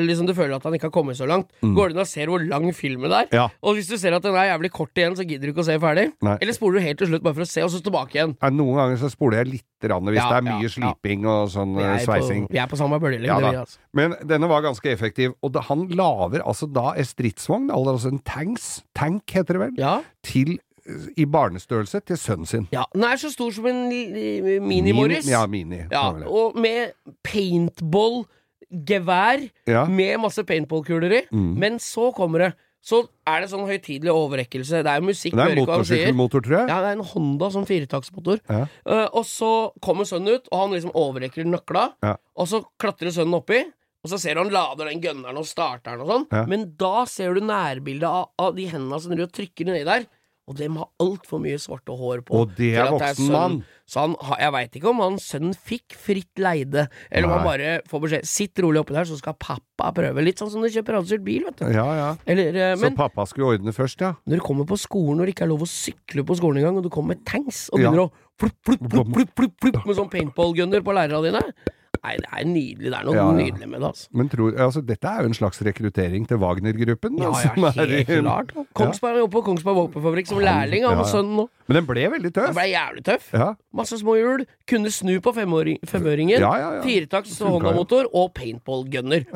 Liksom du føler at han ikke har kommet så langt, går du inn og ser hvor lang filmen er? Mm. Ja. Og hvis du ser at den er jævlig kort igjen, så gidder du ikke å se ferdig? Nei. Eller spoler du helt til slutt bare for å se, og så tilbake igjen? Nei, Noen ganger så spoler jeg litt rann, hvis Ja, det er mye ja. sliping og sånn sveising. på, vi er på samme bølgelengde, vi, altså. Men denne var ganske effektiv, og da, han lager altså da en stridsvogn, altså en tanks, tank heter det vel, Ja. til, i barnestørrelse til sønnen sin. ja. Den er så stor som en mini-Morris. Mini- Ja, mini. Ja, og med paintball-gevær Ja. med masse paintball-kuler i. Mm. Men så kommer det. Så er det sånn høytidelig overrekkelse. Det er jo musikk, Det er sier. motorsykkelmotor, tror jeg. Ja, det er en Honda som firetaktsmotor. Ja. Uh, og så kommer sønnen ut, og han liksom overrekker nøkla. Ja. Og så klatrer sønnen oppi, og så ser du han lader den gunneren og starter den og sånn. Ja. Men da ser du nærbildet av, av de hendene som driver og trykker nedi der. Og dem har altfor mye svarte hår på. Og det er voksen mann. Så han, jeg veit ikke om han sønnen fikk fritt leide, eller om han bare får beskjed Sitt rolig oppi der, så skal pappa prøve. Litt sånn som du kjøper avstyrt bil, vet du. Ja, ja. Eller, men, Så pappa skulle ordne først, ja. når du kommer på skolen når det ikke er lov å sykle på skolen engang, og du kommer med tanks og Ja. begynner å flupp, flupp, flupp, flupp, flupp, flupp med sånn paintball-gunner på lærerne dine Nei, det er nydelig. Det er noe Ja, ja. nydelig med det, altså. Men tror, altså, dette er jo en slags rekruttering til Wagner-gruppen. Ja, Ja, som ja, er helt klart. Kongsberg ja. jobber på Kongsberg våpenfabrikk som lærling av ja. sønnen nå. Men den ble veldig tøff? Den ble jævlig tøff. Masse små hjul. Kunne snu på femøringen. Ja, ja, ja. Firetakts. Honda-motor og paintball-gunner.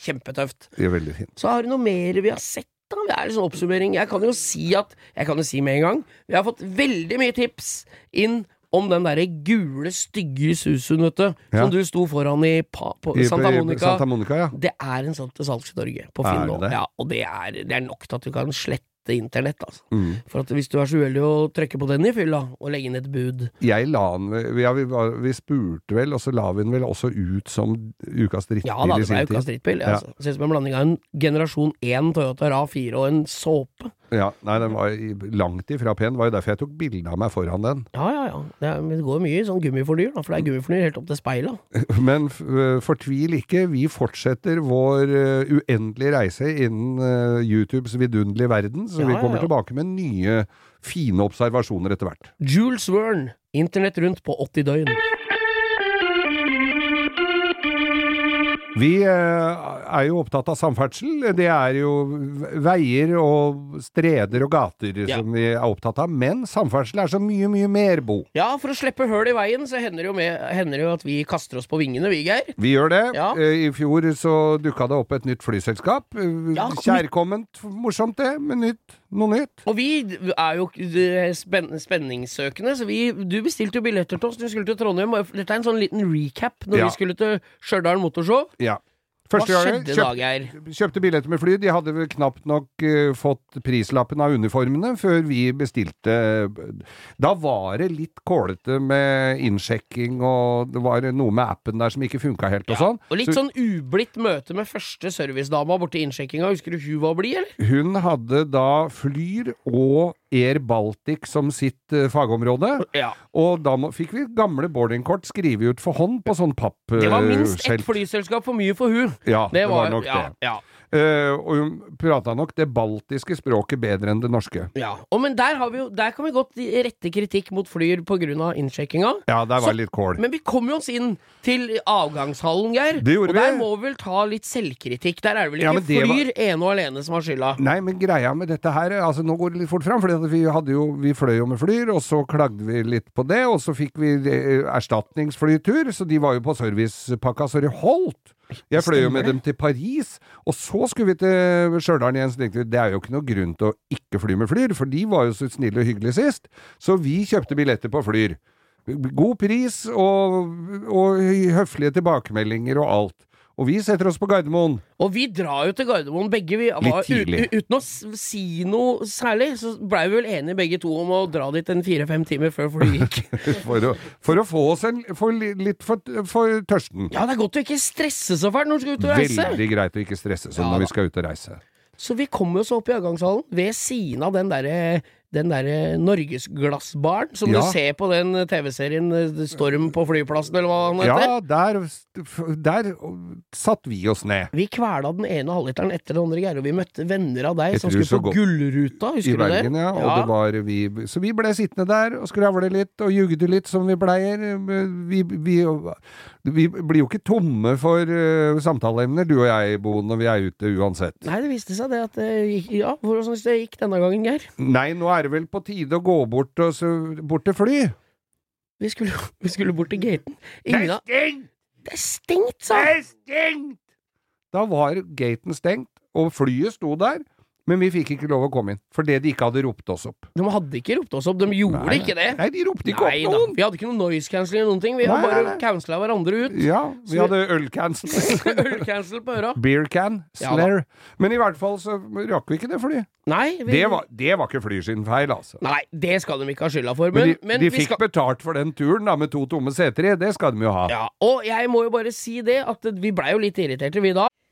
Kjempetøft. Det er veldig fint. Så har du noe mer vi har sett, da? Det er liksom oppsummering. Jeg kan jo si at Jeg kan jo si med en gang Vi har fått veldig mye tips inn om den derre gule, stygge Isuzen, vet du. Ja. Som du sto foran i pa, på I- Santa i- Monica. Santa Monica, ja. Det er en sånn til salgs i Norge, på Finn nå. Ja, og det er, det er nok til at du kan slette internett, altså. Mm. For at hvis du er så uheldig å trykke på den i fylla, og legge inn et bud Jeg la den ja, vi, vi spurte vel, og så la vi den vel også ut som ukas drittbil Ja da, i det var sin ukas drittbil. Ja. Altså. Ser ut som en blanding av en generasjon 1 Toyota RA4 og en såpe. Ja, nei, den var langt ifra pen. Det var jo derfor jeg tok bilde av meg foran den. Ja, ja, ja. Det, er, det går mye i sånn gummifornyr, da, for det er gummifornyr helt opp til speilet. Men øh, fortvil ikke, vi fortsetter vår uh, uendelige reise innen uh, YouTubes vidunderlige verden, så Ja, vi ja, kommer ja. tilbake med nye, fine observasjoner etter hvert. Jules Verne, internett rundt på 80 døgn. Vi øh, er jo opptatt av samferdsel. Det er jo veier og streder og gater Ja. som vi er opptatt av, men samferdsel er så mye, mye mer, Bo. Ja, for å slippe høl i veien, så hender det jo, med, hender det jo at vi kaster oss på vingene, vi, Geir. Vi gjør det. Ja. Eh, I fjor så dukka det opp et nytt flyselskap. Eh, Ja, Kjærkomment, morsomt det, med nytt, noe nytt. Og vi er jo eh, spenningssøkende, så vi, du bestilte jo billetter til oss vi skulle til Trondheim. Dette er en sånn liten recap når vi skulle til Stjørdal Motorshow. Ja. Første Hva skjedde, skjedde kjøpt-? Kjøpte billetter med fly. De hadde vel knapt nok uh, fått prislappen av uniformene før vi bestilte Da var det litt kålete med innsjekking, og det var noe med appen der som ikke funka helt og sånn. Og litt Så sånn ublidt møte med første servicedama borti innsjekkinga. Husker du hun var blid, eller? hun hadde da Flyr og Air Baltic som sitt uh, fagområde. Ja. Og da må, fikk vi gamle boardingkort skrevet ut for hånd på sånn pappskjelt. Det var minst ett flyselskap for mye for hun. Ja, det var, nok ja, det. Ja, Eh, og hun prata nok det baltiske språket bedre enn det norske. ja. oh, men der, har vi jo, der kan vi godt rette kritikk mot Flyr av innsjekkinga. Ja, der var Så- litt kål. Men vi kom jo oss inn til avgangshallen, Geir. Det gjorde og der må vi vel ta litt selvkritikk. Der er det vel ikke ja, det var- Flyr ene og alene som har skylda. Nei, men greia med dette her Altså, nå går det litt fort fram, for vi, jo, vi fløy jo med Flyr, og så klagde vi litt på det, og så fikk vi eh, erstatningsflytur, så de var jo på servicepakka så det holdt. Jeg fløy jo med dem til Paris, og så skulle vi til Stjørdal igjen, så tenkte vi det er jo ikke noe grunn til å ikke fly med Flyr, for de var jo så snille og hyggelige sist, så vi kjøpte billetter på Flyr. God pris og, og høflige tilbakemeldinger og alt. Og vi setter oss på Gardermoen. Og vi drar jo til Gardermoen begge. Vi var, Litt tidlig. uten å si noe særlig, så blei vi vel enige begge to om å dra dit en fire-fem timer før flyet gikk. For å, for å få oss en, for litt for, for tørsten. ja, det er godt å ikke stresse så fælt når du skal ut og reise. Veldig greit å ikke stresse sånn Ja når vi skal ut og reise. Så vi kom oss opp i avgangshallen, ved siden av den derre den derre Norgesglassbaren som Ja. du ser på den TV-serien eh, Storm på flyplassen, eller hva den heter. Ja, der, der satt vi oss ned. Vi kvela den ene halvliteren etter den andre, Geir, og vi møtte venner av deg som skulle på Gullruta, I husker du det? Bergen, ja. Og det var vi Så vi ble sittende der og skravle litt og jugde litt som vi pleier. Vi, vi, vi blir jo ikke tomme for uh, samtaleemner, du og jeg, Bo, når vi er ute uansett. Nei, det viste seg det at det gikk Ja, hvordan syns det gikk denne gangen, Geir? Nei, nå er det vel på tide å gå bort, og så, bort til fly. Vi skulle, vi skulle bort til gaten. Ingen av stengt! Det er stengt, sa er stengt! Da var gaten stengt, og flyet sto der, men vi fikk ikke lov å komme inn, fordi de ikke hadde ropt oss opp. De hadde ikke ropt oss opp. De gjorde Nei, ikke det. Nei, de ropte ikke Nei opp da. noen! Vi hadde ikke noe noise cancelling eller noen ting. Vi Nei, hadde bare cancela hverandre ut. Ja, Så vi hadde ølcancel. Ølcancel på øra. Beer can, Ja Men i hvert fall så rakk vi ikke det flyet. Nei, vi, Det var, det var ikke fly sin feil, altså. Nei, det skal de ikke ha skylda for. Men, Men, de, men de fikk skal betalt for den turen da, med to tomme seter i, det skal de jo ha. ja, Og jeg må jo bare si det, at vi blei jo litt irriterte, vi da.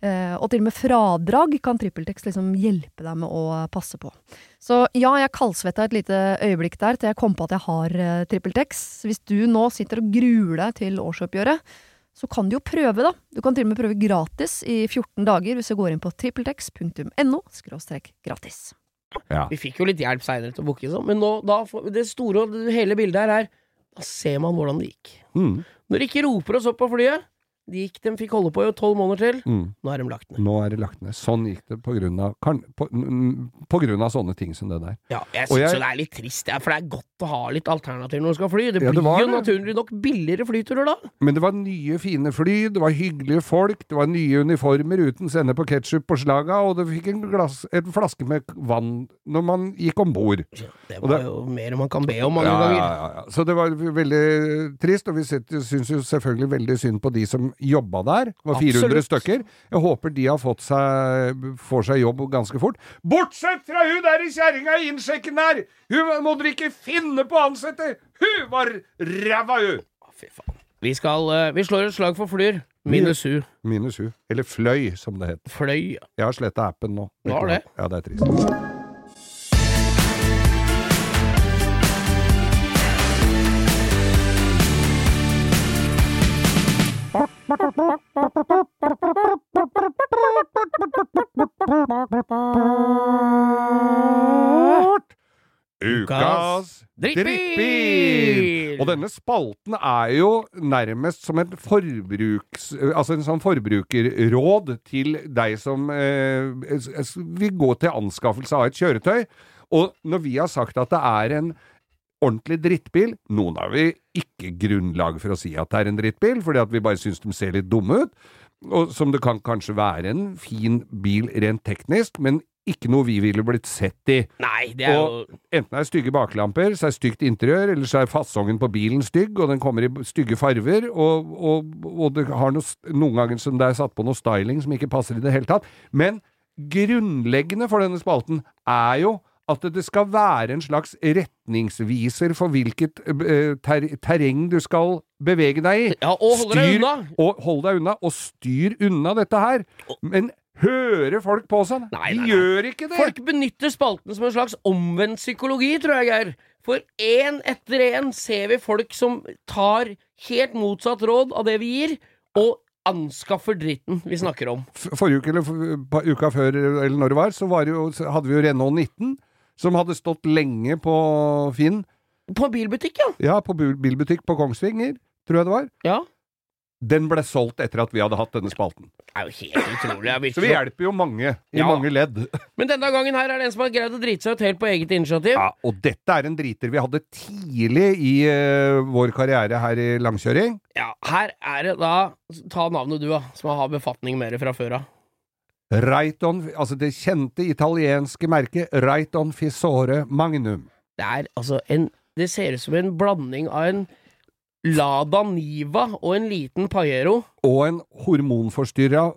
Eh, og til og med fradrag kan TrippelTex liksom hjelpe deg med å passe på. Så ja, jeg kaldsvetta et lite øyeblikk der til jeg kom på at jeg har uh, TrippelTex. Hvis du nå sitter og gruer deg til årsoppgjøret, så kan du jo prøve, da. Du kan til og med prøve gratis i 14 dager hvis du går inn på trippeltex.no gratis. Ja. Vi fikk jo litt hjelp seinere til å booke, men nå, da, det store og hele bildet her er Da ser man hvordan det gikk. Mm, Når de ikke roper oss opp på flyet De gikk, de fikk holde på i tolv måneder til. mm. Nå er de lagt ned. Nå er de lagt ned. Sånn gikk det på grunn av, kan, på, på grunn av sånne ting som det der. Ja, jeg syns det er litt trist, ja, for det er godt å ha litt alternativ når du skal fly. Det Ja, blir det var jo naturlig nok billigere flyturer da. Men det var nye, fine fly, det var hyggelige folk, det var nye uniformer uten sende på ketsjup på slaga, og du fikk en, glass, en flaske med vann når man gikk om bord. Det Og var det- jo mer man kan be om mange Ja, ganger. ja, ja, ja. Så det var veldig trist, og vi syns jo selvfølgelig veldig synd på de som jobba der. Det var 400 Absolutt. stykker. Jeg håper de har fått seg, får seg jobb ganske fort. Bortsett fra hun der i kjerringa i innsjekken der! Hun må dere ikke finne på å ansette! Hun var ræva, hun! Fy faen. Vi skal eh, Vi slår et slag for Flyr. Minus U. Minus hun. Eller Fløy, som det het. Fløy. Jeg har sletta appen nå. Har det? Ja, det er trist. Ukas Drittbil! Og denne spalten er jo nærmest som et forbruks... Altså en sånn forbrukerråd til deg som eh, vil gå til anskaffelse av et kjøretøy. Og når vi har sagt at det er en ordentlig drittbil Noen har vi ikke grunnlag for å si at det er en drittbil, fordi at vi bare syns de ser litt dumme ut. Og som det kan kanskje være en fin bil rent teknisk, men ikke noe vi ville blitt sett i. Nei, det er jo Og enten er det stygge baklamper, så er det stygt interiør, eller så er fasongen på bilen stygg, og den kommer i stygge farver, og, og, og det har noe, noen ganger som det er satt på noe styling som ikke passer i det hele tatt. Men grunnleggende for denne spalten er jo at det skal være en slags retningsviser for hvilket eh, ter terreng du skal bevege deg i. Ja, og hold deg unna! Og hold deg unna, og styr unna dette her. Men hører folk på sånn? Nei, De nei, nei. gjør ikke det! Folk benytter spalten som en slags omvendt psykologi, tror jeg, Geir. For én etter én ser vi folk som tar helt motsatt råd av det vi gir, og anskaffer dritten vi snakker om. Forrige uke, eller uka før, eller når det var, så, var det jo, hadde vi jo Renault 19, som hadde stått lenge på Finn. På bilbutikk, ja. Ja, på bilbutikk på Kongsvinger, tror jeg det var. ja. Den ble solgt etter at vi hadde hatt denne spalten. Det er jo helt utrolig. Så vi hjelper jo mange, i Ja. mange ledd. Men denne gangen her er det en som har greid å drite seg ut helt på eget initiativ. Ja, og dette er en driter vi hadde tidlig i uh, vår karriere her i langkjøring. Ja, her er det da Ta navnet du, da, som har befatning med det fra før av. Raiton, altså det kjente italienske merket Reiton Fisore Magnum. Det er altså en Det ser ut som en blanding av en Lada Niva og en liten Pajero. Og en hormonforstyrra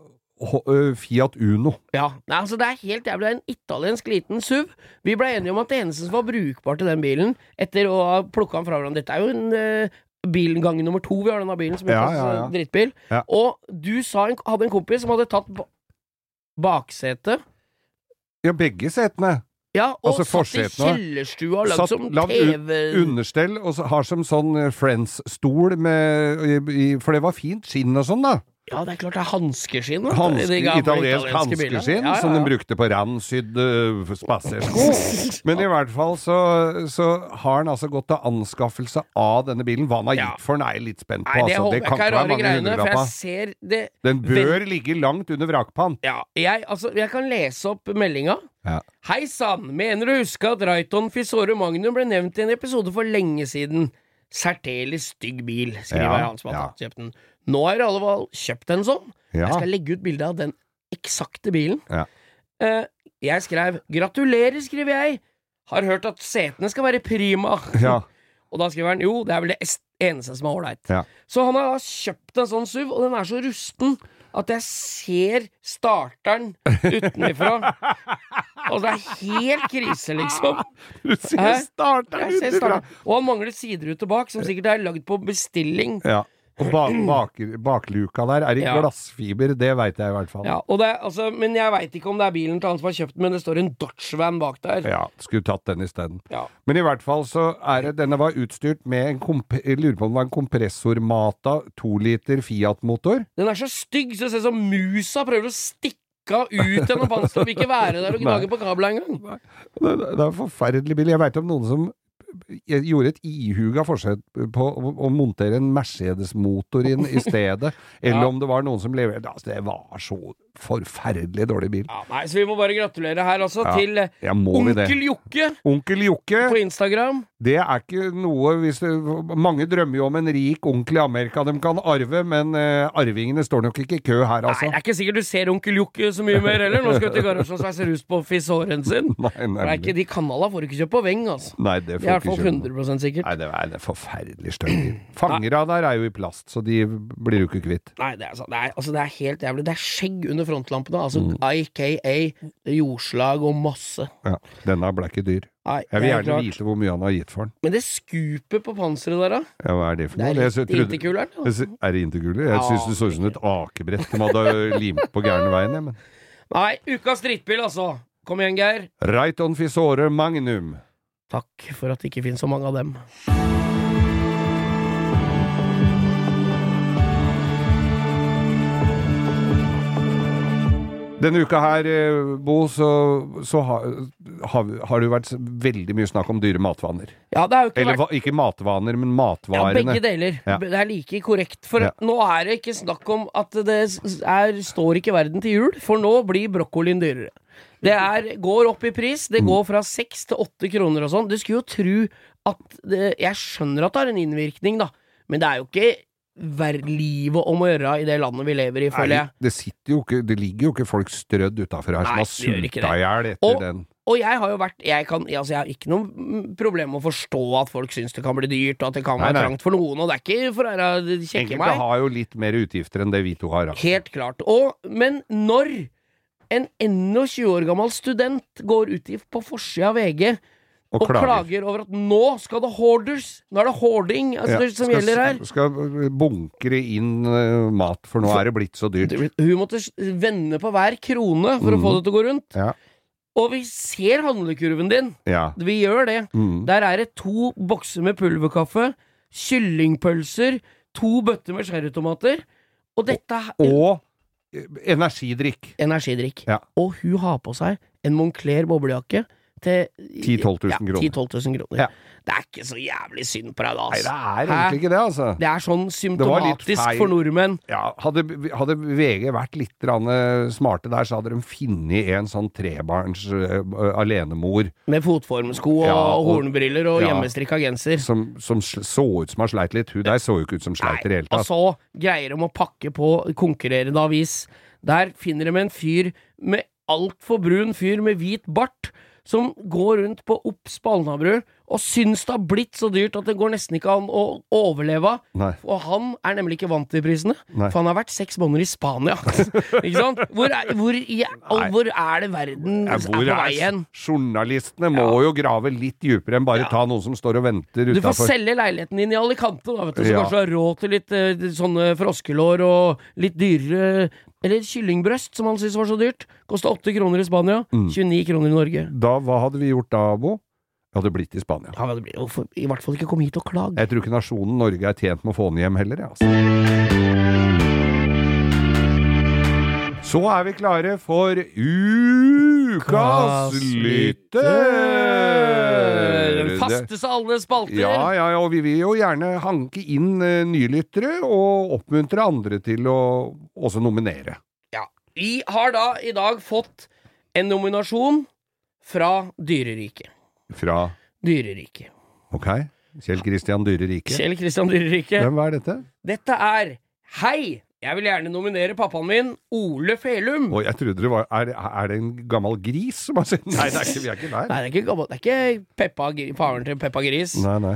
Fiat Uno. Ja, nei, altså Det er helt jævlig. Det er en italiensk liten SUV. Vi ble enige om at det eneste som var brukbart til den bilen, etter å ha plukka den fra hverandre Dette er jo en uh, bil gang nummer to vi har denne bilen, som heter ja, ja. ja. drittbil. Og du sa en, hadde en kompis som hadde tatt ba baksetet Ja, begge setene. Ja, og Altså satt i kjellerstua og lagd som TV Understell, og har som sånn eh, Friends-stol med For det var fint skinn og sånn, da. Ja, det er klart det er hanskeskinn. Hanske, italiensk hanskeskinn Ja, ja, som ja. de brukte på randsydde uh, spasersko. Men i hvert fall så, så har han altså gått til anskaffelse av denne bilen. Hva han har gitt for den, er jeg litt spent på. Nei, det altså. Det kan ikke være mange hundrelapper. Den bør ligge langt under vrakpant. Ja, jeg, altså, jeg kan lese opp meldinga. Ja. Hei sann, mener du huske at Raiton Fisore Magnum ble nevnt i en episode for lenge siden? Særdeles stygg bil, skriver Ja, som har ja. kjøpt den. Nå har i alle fall kjøpt en sånn. Ja. Jeg skal legge ut bilde av den eksakte bilen. Ja. Eh, jeg skrev 'Gratulerer', skriver jeg. Har hørt at setene skal være prima. Ja. Og da skriver han jo, det er vel det eneste som er ålreit. Ja. Så han har da kjøpt en sånn SUV, og den er så rusten at jeg ser starteren utenfra. og det er helt krise, liksom. Du ser starteren utenfra. Og han mangler sideruter bak, som sikkert er lagd på bestilling. Ja. Ba bak bakluka der er i Ja. glassfiber, det veit jeg i hvert fall. Ja, og det altså, men jeg veit ikke om det er bilen til han som har kjøpt den, men det står en Dodge-van bak der. Ja, skulle tatt den isteden. Ja. Men i hvert fall så er det Denne var utstyrt med en komp Jeg lurer på om det var en kompressormata to liter Fiat-motor. Den er så stygg, så det ser ut som musa prøver å stikke ut gjennom panseret. Vil ikke være der og gnage på kabla engang. Det, det er en forferdelig bil. Jeg veit om noen som gjorde et ihuga forsøk på å, montere en Mercedes-motor inn i stedet, eller Ja. om det var noen som leverte Altså, det var så forferdelig dårlig bil. Ja, nei, så vi må bare gratulere her, altså, Ja, til eh, Ja? Onkel Jokke Onkel Jokke, på Instagram. det er ikke noe hvis det, Mange drømmer jo om en rik onkel i Amerika de kan arve, men uh, arvingene står nok ikke i kø her, altså. Nei, det er ikke sikkert du ser Onkel Jokke så mye mer heller. Nå skal vi til garasjen og sveise rus på fisåren sin. Nei, nei, det er ikke, de kanala får du ikke kjøpt på Veng, altså. Nei, det er i får hvert fall ikke kjøpe. 100 sikkert. Nei, det er, det er forferdelig støy. Fangera der er jo i plast, så de blir du ikke kvitt. Nei, det er, altså, det, er, altså, det er helt jævlig. Det er skjegg under frontlampene. Altså Mm. IKA, jordslag og masse. Ja, Denne ble ikke dyr. Nei, Jeg vil er gjerne klart. vite hvor mye han har gitt for den. Men det skupet på panseret der, da? Ja, hva er det for noe? Det er litt. Jeg Altså. Er det interkuler? Jeg syns det så ut som et akebrett de hadde limt på gærne veien. jeg, Men. Nei, ukas drittbil, altså. Kom igjen, Geir. Raiton Fisore Magnum. Takk for at det ikke finnes så mange av dem. Denne uka her, eh, Bo, så, så har, har, har det jo vært veldig mye snakk om dyre matvaner. Ja, det har jo ikke Eller vært ikke matvaner, men matvarene. ja, begge deler. Ja. Det er like korrekt. For Ja. nå er det ikke snakk om at det er, står ikke verden til jul, for nå blir brokkolien dyrere. Det er, går opp i pris. Det Mm. går fra seks til åtte kroner og sånn. Du skulle jo tro at det, Jeg skjønner at det har en innvirkning, da, men det er jo ikke livet om å gjøre i det landet vi lever i, føler jeg. det, ikke, det ligger jo ikke folk strødd utafor her som Nei, har gjør ikke sulta i hjel etter Og- den. Og jeg har jo vært Jeg, kan, altså jeg har ikke noe problem med å forstå at folk syns det kan bli dyrt, og at det kan Nei, være trangt for noen, og det er ikke for å kjekke Enkelte meg. har jo litt mer utgifter enn det vi to har. Altså. Helt klart. Og, men når en 21 år gammel student går ut på forsida av VG Og og klager. klager. over at nå skal det hoarders, nå er det hoarding altså, Ja, det som skal, gjelder her. Skal bunkre inn uh, mat, for nå er det blitt så dyrt. Hun måtte vende på hver krone for å få Mhm. det til å gå rundt. Ja. Og vi ser handlekurven din. Ja. Vi gjør det. Mm. Der er det to bokser med pulverkaffe, kyllingpølser, to bøtter med sherrytomater, og dette Og og energidrikk. Energidrikk. Ja. Og hun har på seg en Moncler boblejakke til 10 000-12 000 ja, kroner. 10 000 kroner. Ja. Det er ikke så jævlig synd på deg, da. Nei, Altså. det er egentlig ikke det, altså. Det er sånn symptomatisk for nordmenn. Ja, hadde, hadde VG vært litt eh, smarte der, så hadde de funnet en sånn trebarns uh, alenemor Med fotformsko og, Ja, og- hornbriller og ja. hjemmestrikka genser. som, som så ut som har sleit litt. Hun der så jo ikke ut som sleit i det hele tatt. og så greier de å pakke på konkurrerende avis. Der finner de en fyr med altfor brun fyr med hvit bart. Som går rundt på Obs på Alnabru og syns det har blitt så dyrt at det går nesten ikke an å overleve. av. Og han er nemlig ikke vant til prisene, Nei. for han har vært seks måneder i Spania. ikke sant? Hvor er, hvor, ja, hvor er det verden Ja, er på vei hen? Journalistene må jo grave litt dypere enn bare ta noen som står og venter Du får selge leiligheten din i Alicante, da, vet du, så Ja. kanskje du har råd til litt eh, sånne froskelår og litt dyrere Eller kyllingbrøst, som han syntes var så dyrt. Kosta åtte kroner i Spania. Mm. 29 kroner i Norge. Da, hva hadde vi gjort da, Bo? Hadde blitt i Spania. Han hadde blitt, for, I hvert fall ikke kom hit og klag. Jeg tror ikke nasjonen Norge er tjent med å få han hjem heller, jeg, altså. Så er vi klare for Ukas lytter! Den fasteste av alle spalter. Ja, ja, ja, og vi vil jo gjerne hanke inn uh, nylyttere, og oppmuntre andre til å også nominere. Ja. Vi har da i dag fått en nominasjon fra Dyreriket. Fra Dyreriket. Ok, Kjell Kristian Dyrerike Kjell Kristian Dyreriket. Hvem er dette? Dette er Hei! Jeg vil gjerne nominere pappaen min, Ole Felum. Å, jeg trodde det var Er, er det en gammel gris som har sendt Nei, det er ikke, vi er ikke der. Nei, det er ikke, gammel- det er ikke Peppa, faren til Peppa Gris. Nei, nei.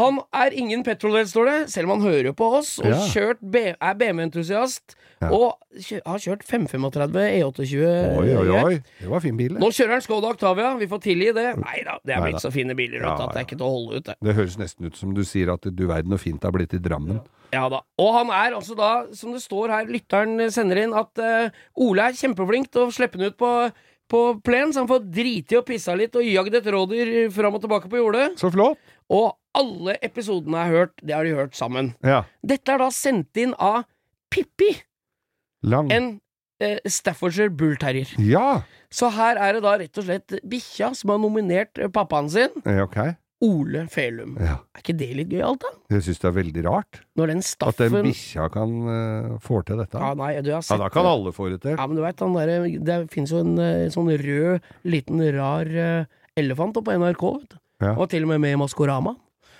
Han er ingen petrolhead, står det, selv om han hører på oss, og Ja. B er BMW-entusiast, Ja. og kjø har kjørt 535 E28. Oi, oi, oi. Det var fin bil. Nå kjører han Skoda Octavia, vi får tilgi det. Nei da, det er blitt så fine biler Ja, at det er ikke til å holde ut, det. Det høres nesten ut som du sier at du verden og fint det har blitt i Drammen. Ja da. Og han er altså da, som det står her, lytteren sender inn, at uh, Ole er kjempeflink til å slippe den ut på, på plen, så han får driti og pissa litt og jagd et rådyr fram og tilbake på jordet. Så flott! Og alle episodene jeg har hørt, det har de hørt sammen. Ja. Dette er da sendt inn av Pippi, Lang. en eh, Staffordshire Bull Terrier. Ja! Så her er det da rett og slett bikkja som har nominert eh, pappaen sin, Eh, Ok. Ole Felum. Ja. Er ikke det litt gøyalt, da? Jeg syns det er veldig rart Når den at den bikkja kan uh, få til dette. Ja, Ja, nei, du har sett da kan alle få det til. Ja, men du vet, derre Det finnes jo en uh, sånn rød, liten, rar uh, elefant på NRK, vet du. Ja. Og til og med med Maskorama.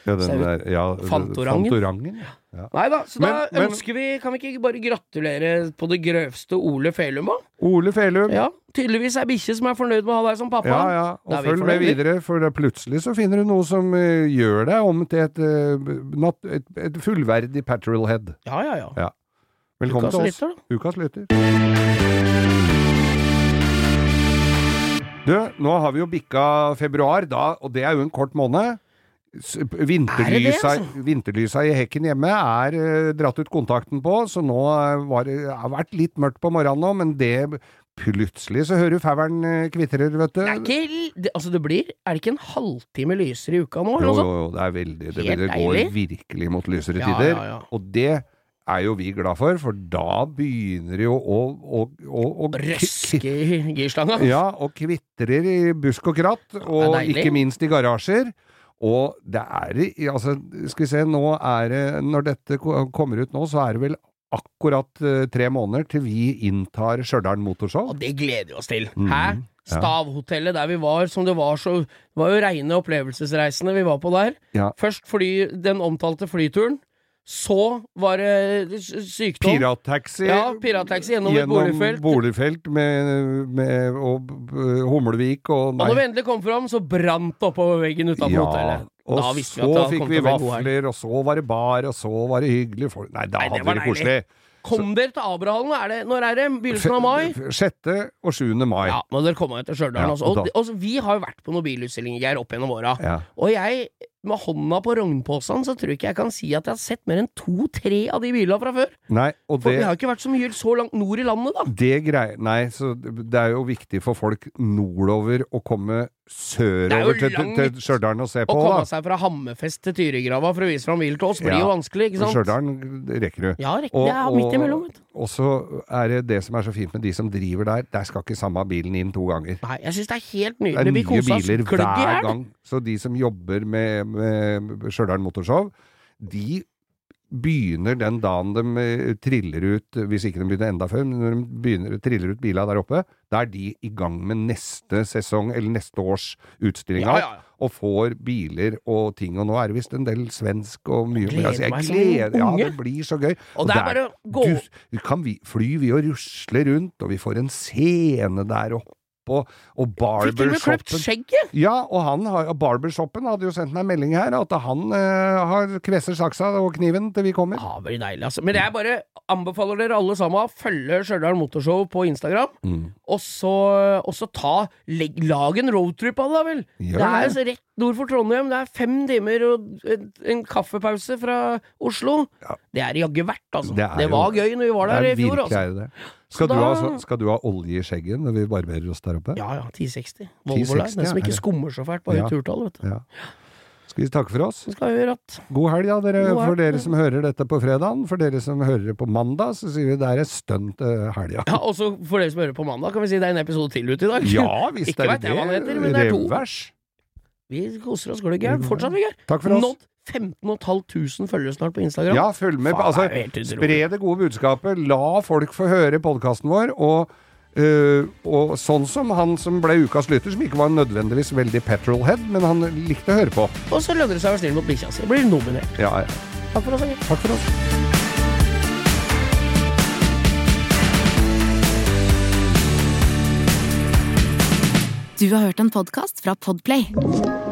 Ja, den der, ja, Fantorangen. Fantorangen. Ja. Nei da, så da Men- men- ønsker vi Kan vi ikke bare gratulere på det grøvste Ole Felum, da? Ole Felum. Ja, tydeligvis er bikkje som er fornøyd med å ha deg som pappa. Ja, ja, og følg med videre, for da plutselig så finner du noe som uh, gjør deg om til et, uh, not, et, et fullverdig Patrolhead. Ja, ja, ja. Ja. Velkommen Ukas til oss. lytter, da. Ukas lytter. Du, nå har vi jo bikka februar, da, og det er jo en kort måned. Vinterlysa, altså? vinterlysa i hekken hjemme er uh, dratt ut kontakten på, så nå har var det har vært litt mørkt på morgenen nå, men det Plutselig så hører du fauren uh, kvitrer, vet du. Det er ikke det, Altså, det blir Er det ikke en halvtime lysere i uka nå, Jo, jo, jo, det er veldig Det, det går virkelig mot lysere Ja, tider. ja, ja. Og det er jo vi glad for, for da begynner det jo å, å, å, å Røske i girstanga. Ja, og kvitrer i busk og kratt, og ikke minst i garasjer. Og det er altså, Skal vi se, nå er det Når dette kommer ut nå, så er det vel akkurat eh, tre måneder til vi inntar Stjørdal Motorshow. Og det gleder vi oss til. Mhm, Hæ? Stavhotellet der vi var, som det var så Det var jo reine opplevelsesreisene vi var på der. Ja. Først fly, den omtalte flyturen. Så var det sykdom. Pirattaxi Ja, pirattaxi gjennom gjennom boligfelt. boligfelt med, med og, Humlevik og Og når vi endelig kom fram, så brant det oppover veggen utenfor Ja, hotellet. og vi så det fikk vi vafler, og så var det bar, og så var det hyggelig folk Nei, da Nei, hadde vi det koselig. Kom dere til Abrahallen? Er det, når er det? Begynnelsen av mai? 6. Og 7. mai. Ja, må dere komme til Stjørdal. Ja, altså. og og, og, vi har jo vært på noen bilutstillinger Geir, opp gjennom åra. Ja. Og jeg, med hånda på rognposen, så tror jeg ikke jeg kan si at jeg har sett mer enn to-tre av de bilene fra før. Nei, For det vi har ikke vært så mye så langt nord i landet, da. det grei... Nei, så det er jo viktig for folk nordover å komme er sørover til, til, Stjørdal og se Å komme da. seg fra Hammerfest til Tyrigrava for å vise fram bilen til oss blir Ja. jo vanskelig, ikke sant? Stjørdal rekker du. Ja, rekker, Og- det er midt imellom, vet du. Og så er det det som er så fint med de som driver der, der skal ikke samme bilen inn to ganger. Nei, jeg syns det er helt Det er nydelig. Vi nye biler hver gang. Så de som jobber med, med Stjørdal Motorshow, de begynner den dagen de eh, triller ut, hvis ikke de begynner enda før, men når de begynner, triller ut bila der oppe, da er de i gang med neste sesong, eller neste års utstilling Ja, ja, ja. og får biler og ting, og nå er det visst en del svensk og mye gleder altså, jeg meg som gleder, Ja, det blir så gøy. Og det er bare å gå du, kan vi, fly vi og rusle rundt, og vi får en scene der oppe, og, og barbershoppen ja, og han har, Barbershoppen hadde jo sendt meg melding her, at han eh, har kvesser saksa og kniven til vi kommer. Ja, blir deilig, altså. Men jeg bare anbefaler dere alle sammen å følge Stjørdal Motorshow på Instagram. Mm. Og så, og så ta leg, Lag en roadtrip av det, da vel! Gjør det er altså rett nord for Trondheim. Det er fem timer og en, en kaffepause fra Oslo. Ja. Det er jaggu verdt, altså. Det Det, var jo- gøy når vi var der i fjor, altså. Det det. Skal, da... du ha, skal du ha olje i skjegget når vi barberer oss der oppe? Ja ja, 1060. Volvo Line. Den som ikke skummer så fælt bare Ja. turtall, vet du. Ja. Skal vi takke for oss? Skal vi at God helg, da, dere. Helg. For dere som hører dette på fredagen. For dere som hører det på mandag, så sier vi det er et stunt uh, helga. Ja, og så for dere som hører på mandag, kan vi si det er en episode til ute i dag. Ja, visst det er vet det jeg hva den heter, men det er to. Revers. Vi koser oss gløgg gæren. Fortsatt, Vegard. Takk for oss. Nådd 15 500 følgere snart på Instagram. Ja, følg med. Faen, Altså, spre det gode budskapet. La folk få høre podkasten vår. Og, øh, og sånn som han som ble ukas lytter, som ikke var nødvendigvis veldig petrolhead, men han likte å høre på. Og så lønner det seg å være snill mot bikkja si. Blir nominert. Ja, ja. Takk for oss, Vegard. Takk for oss. Du har hørt en podkast fra Podplay.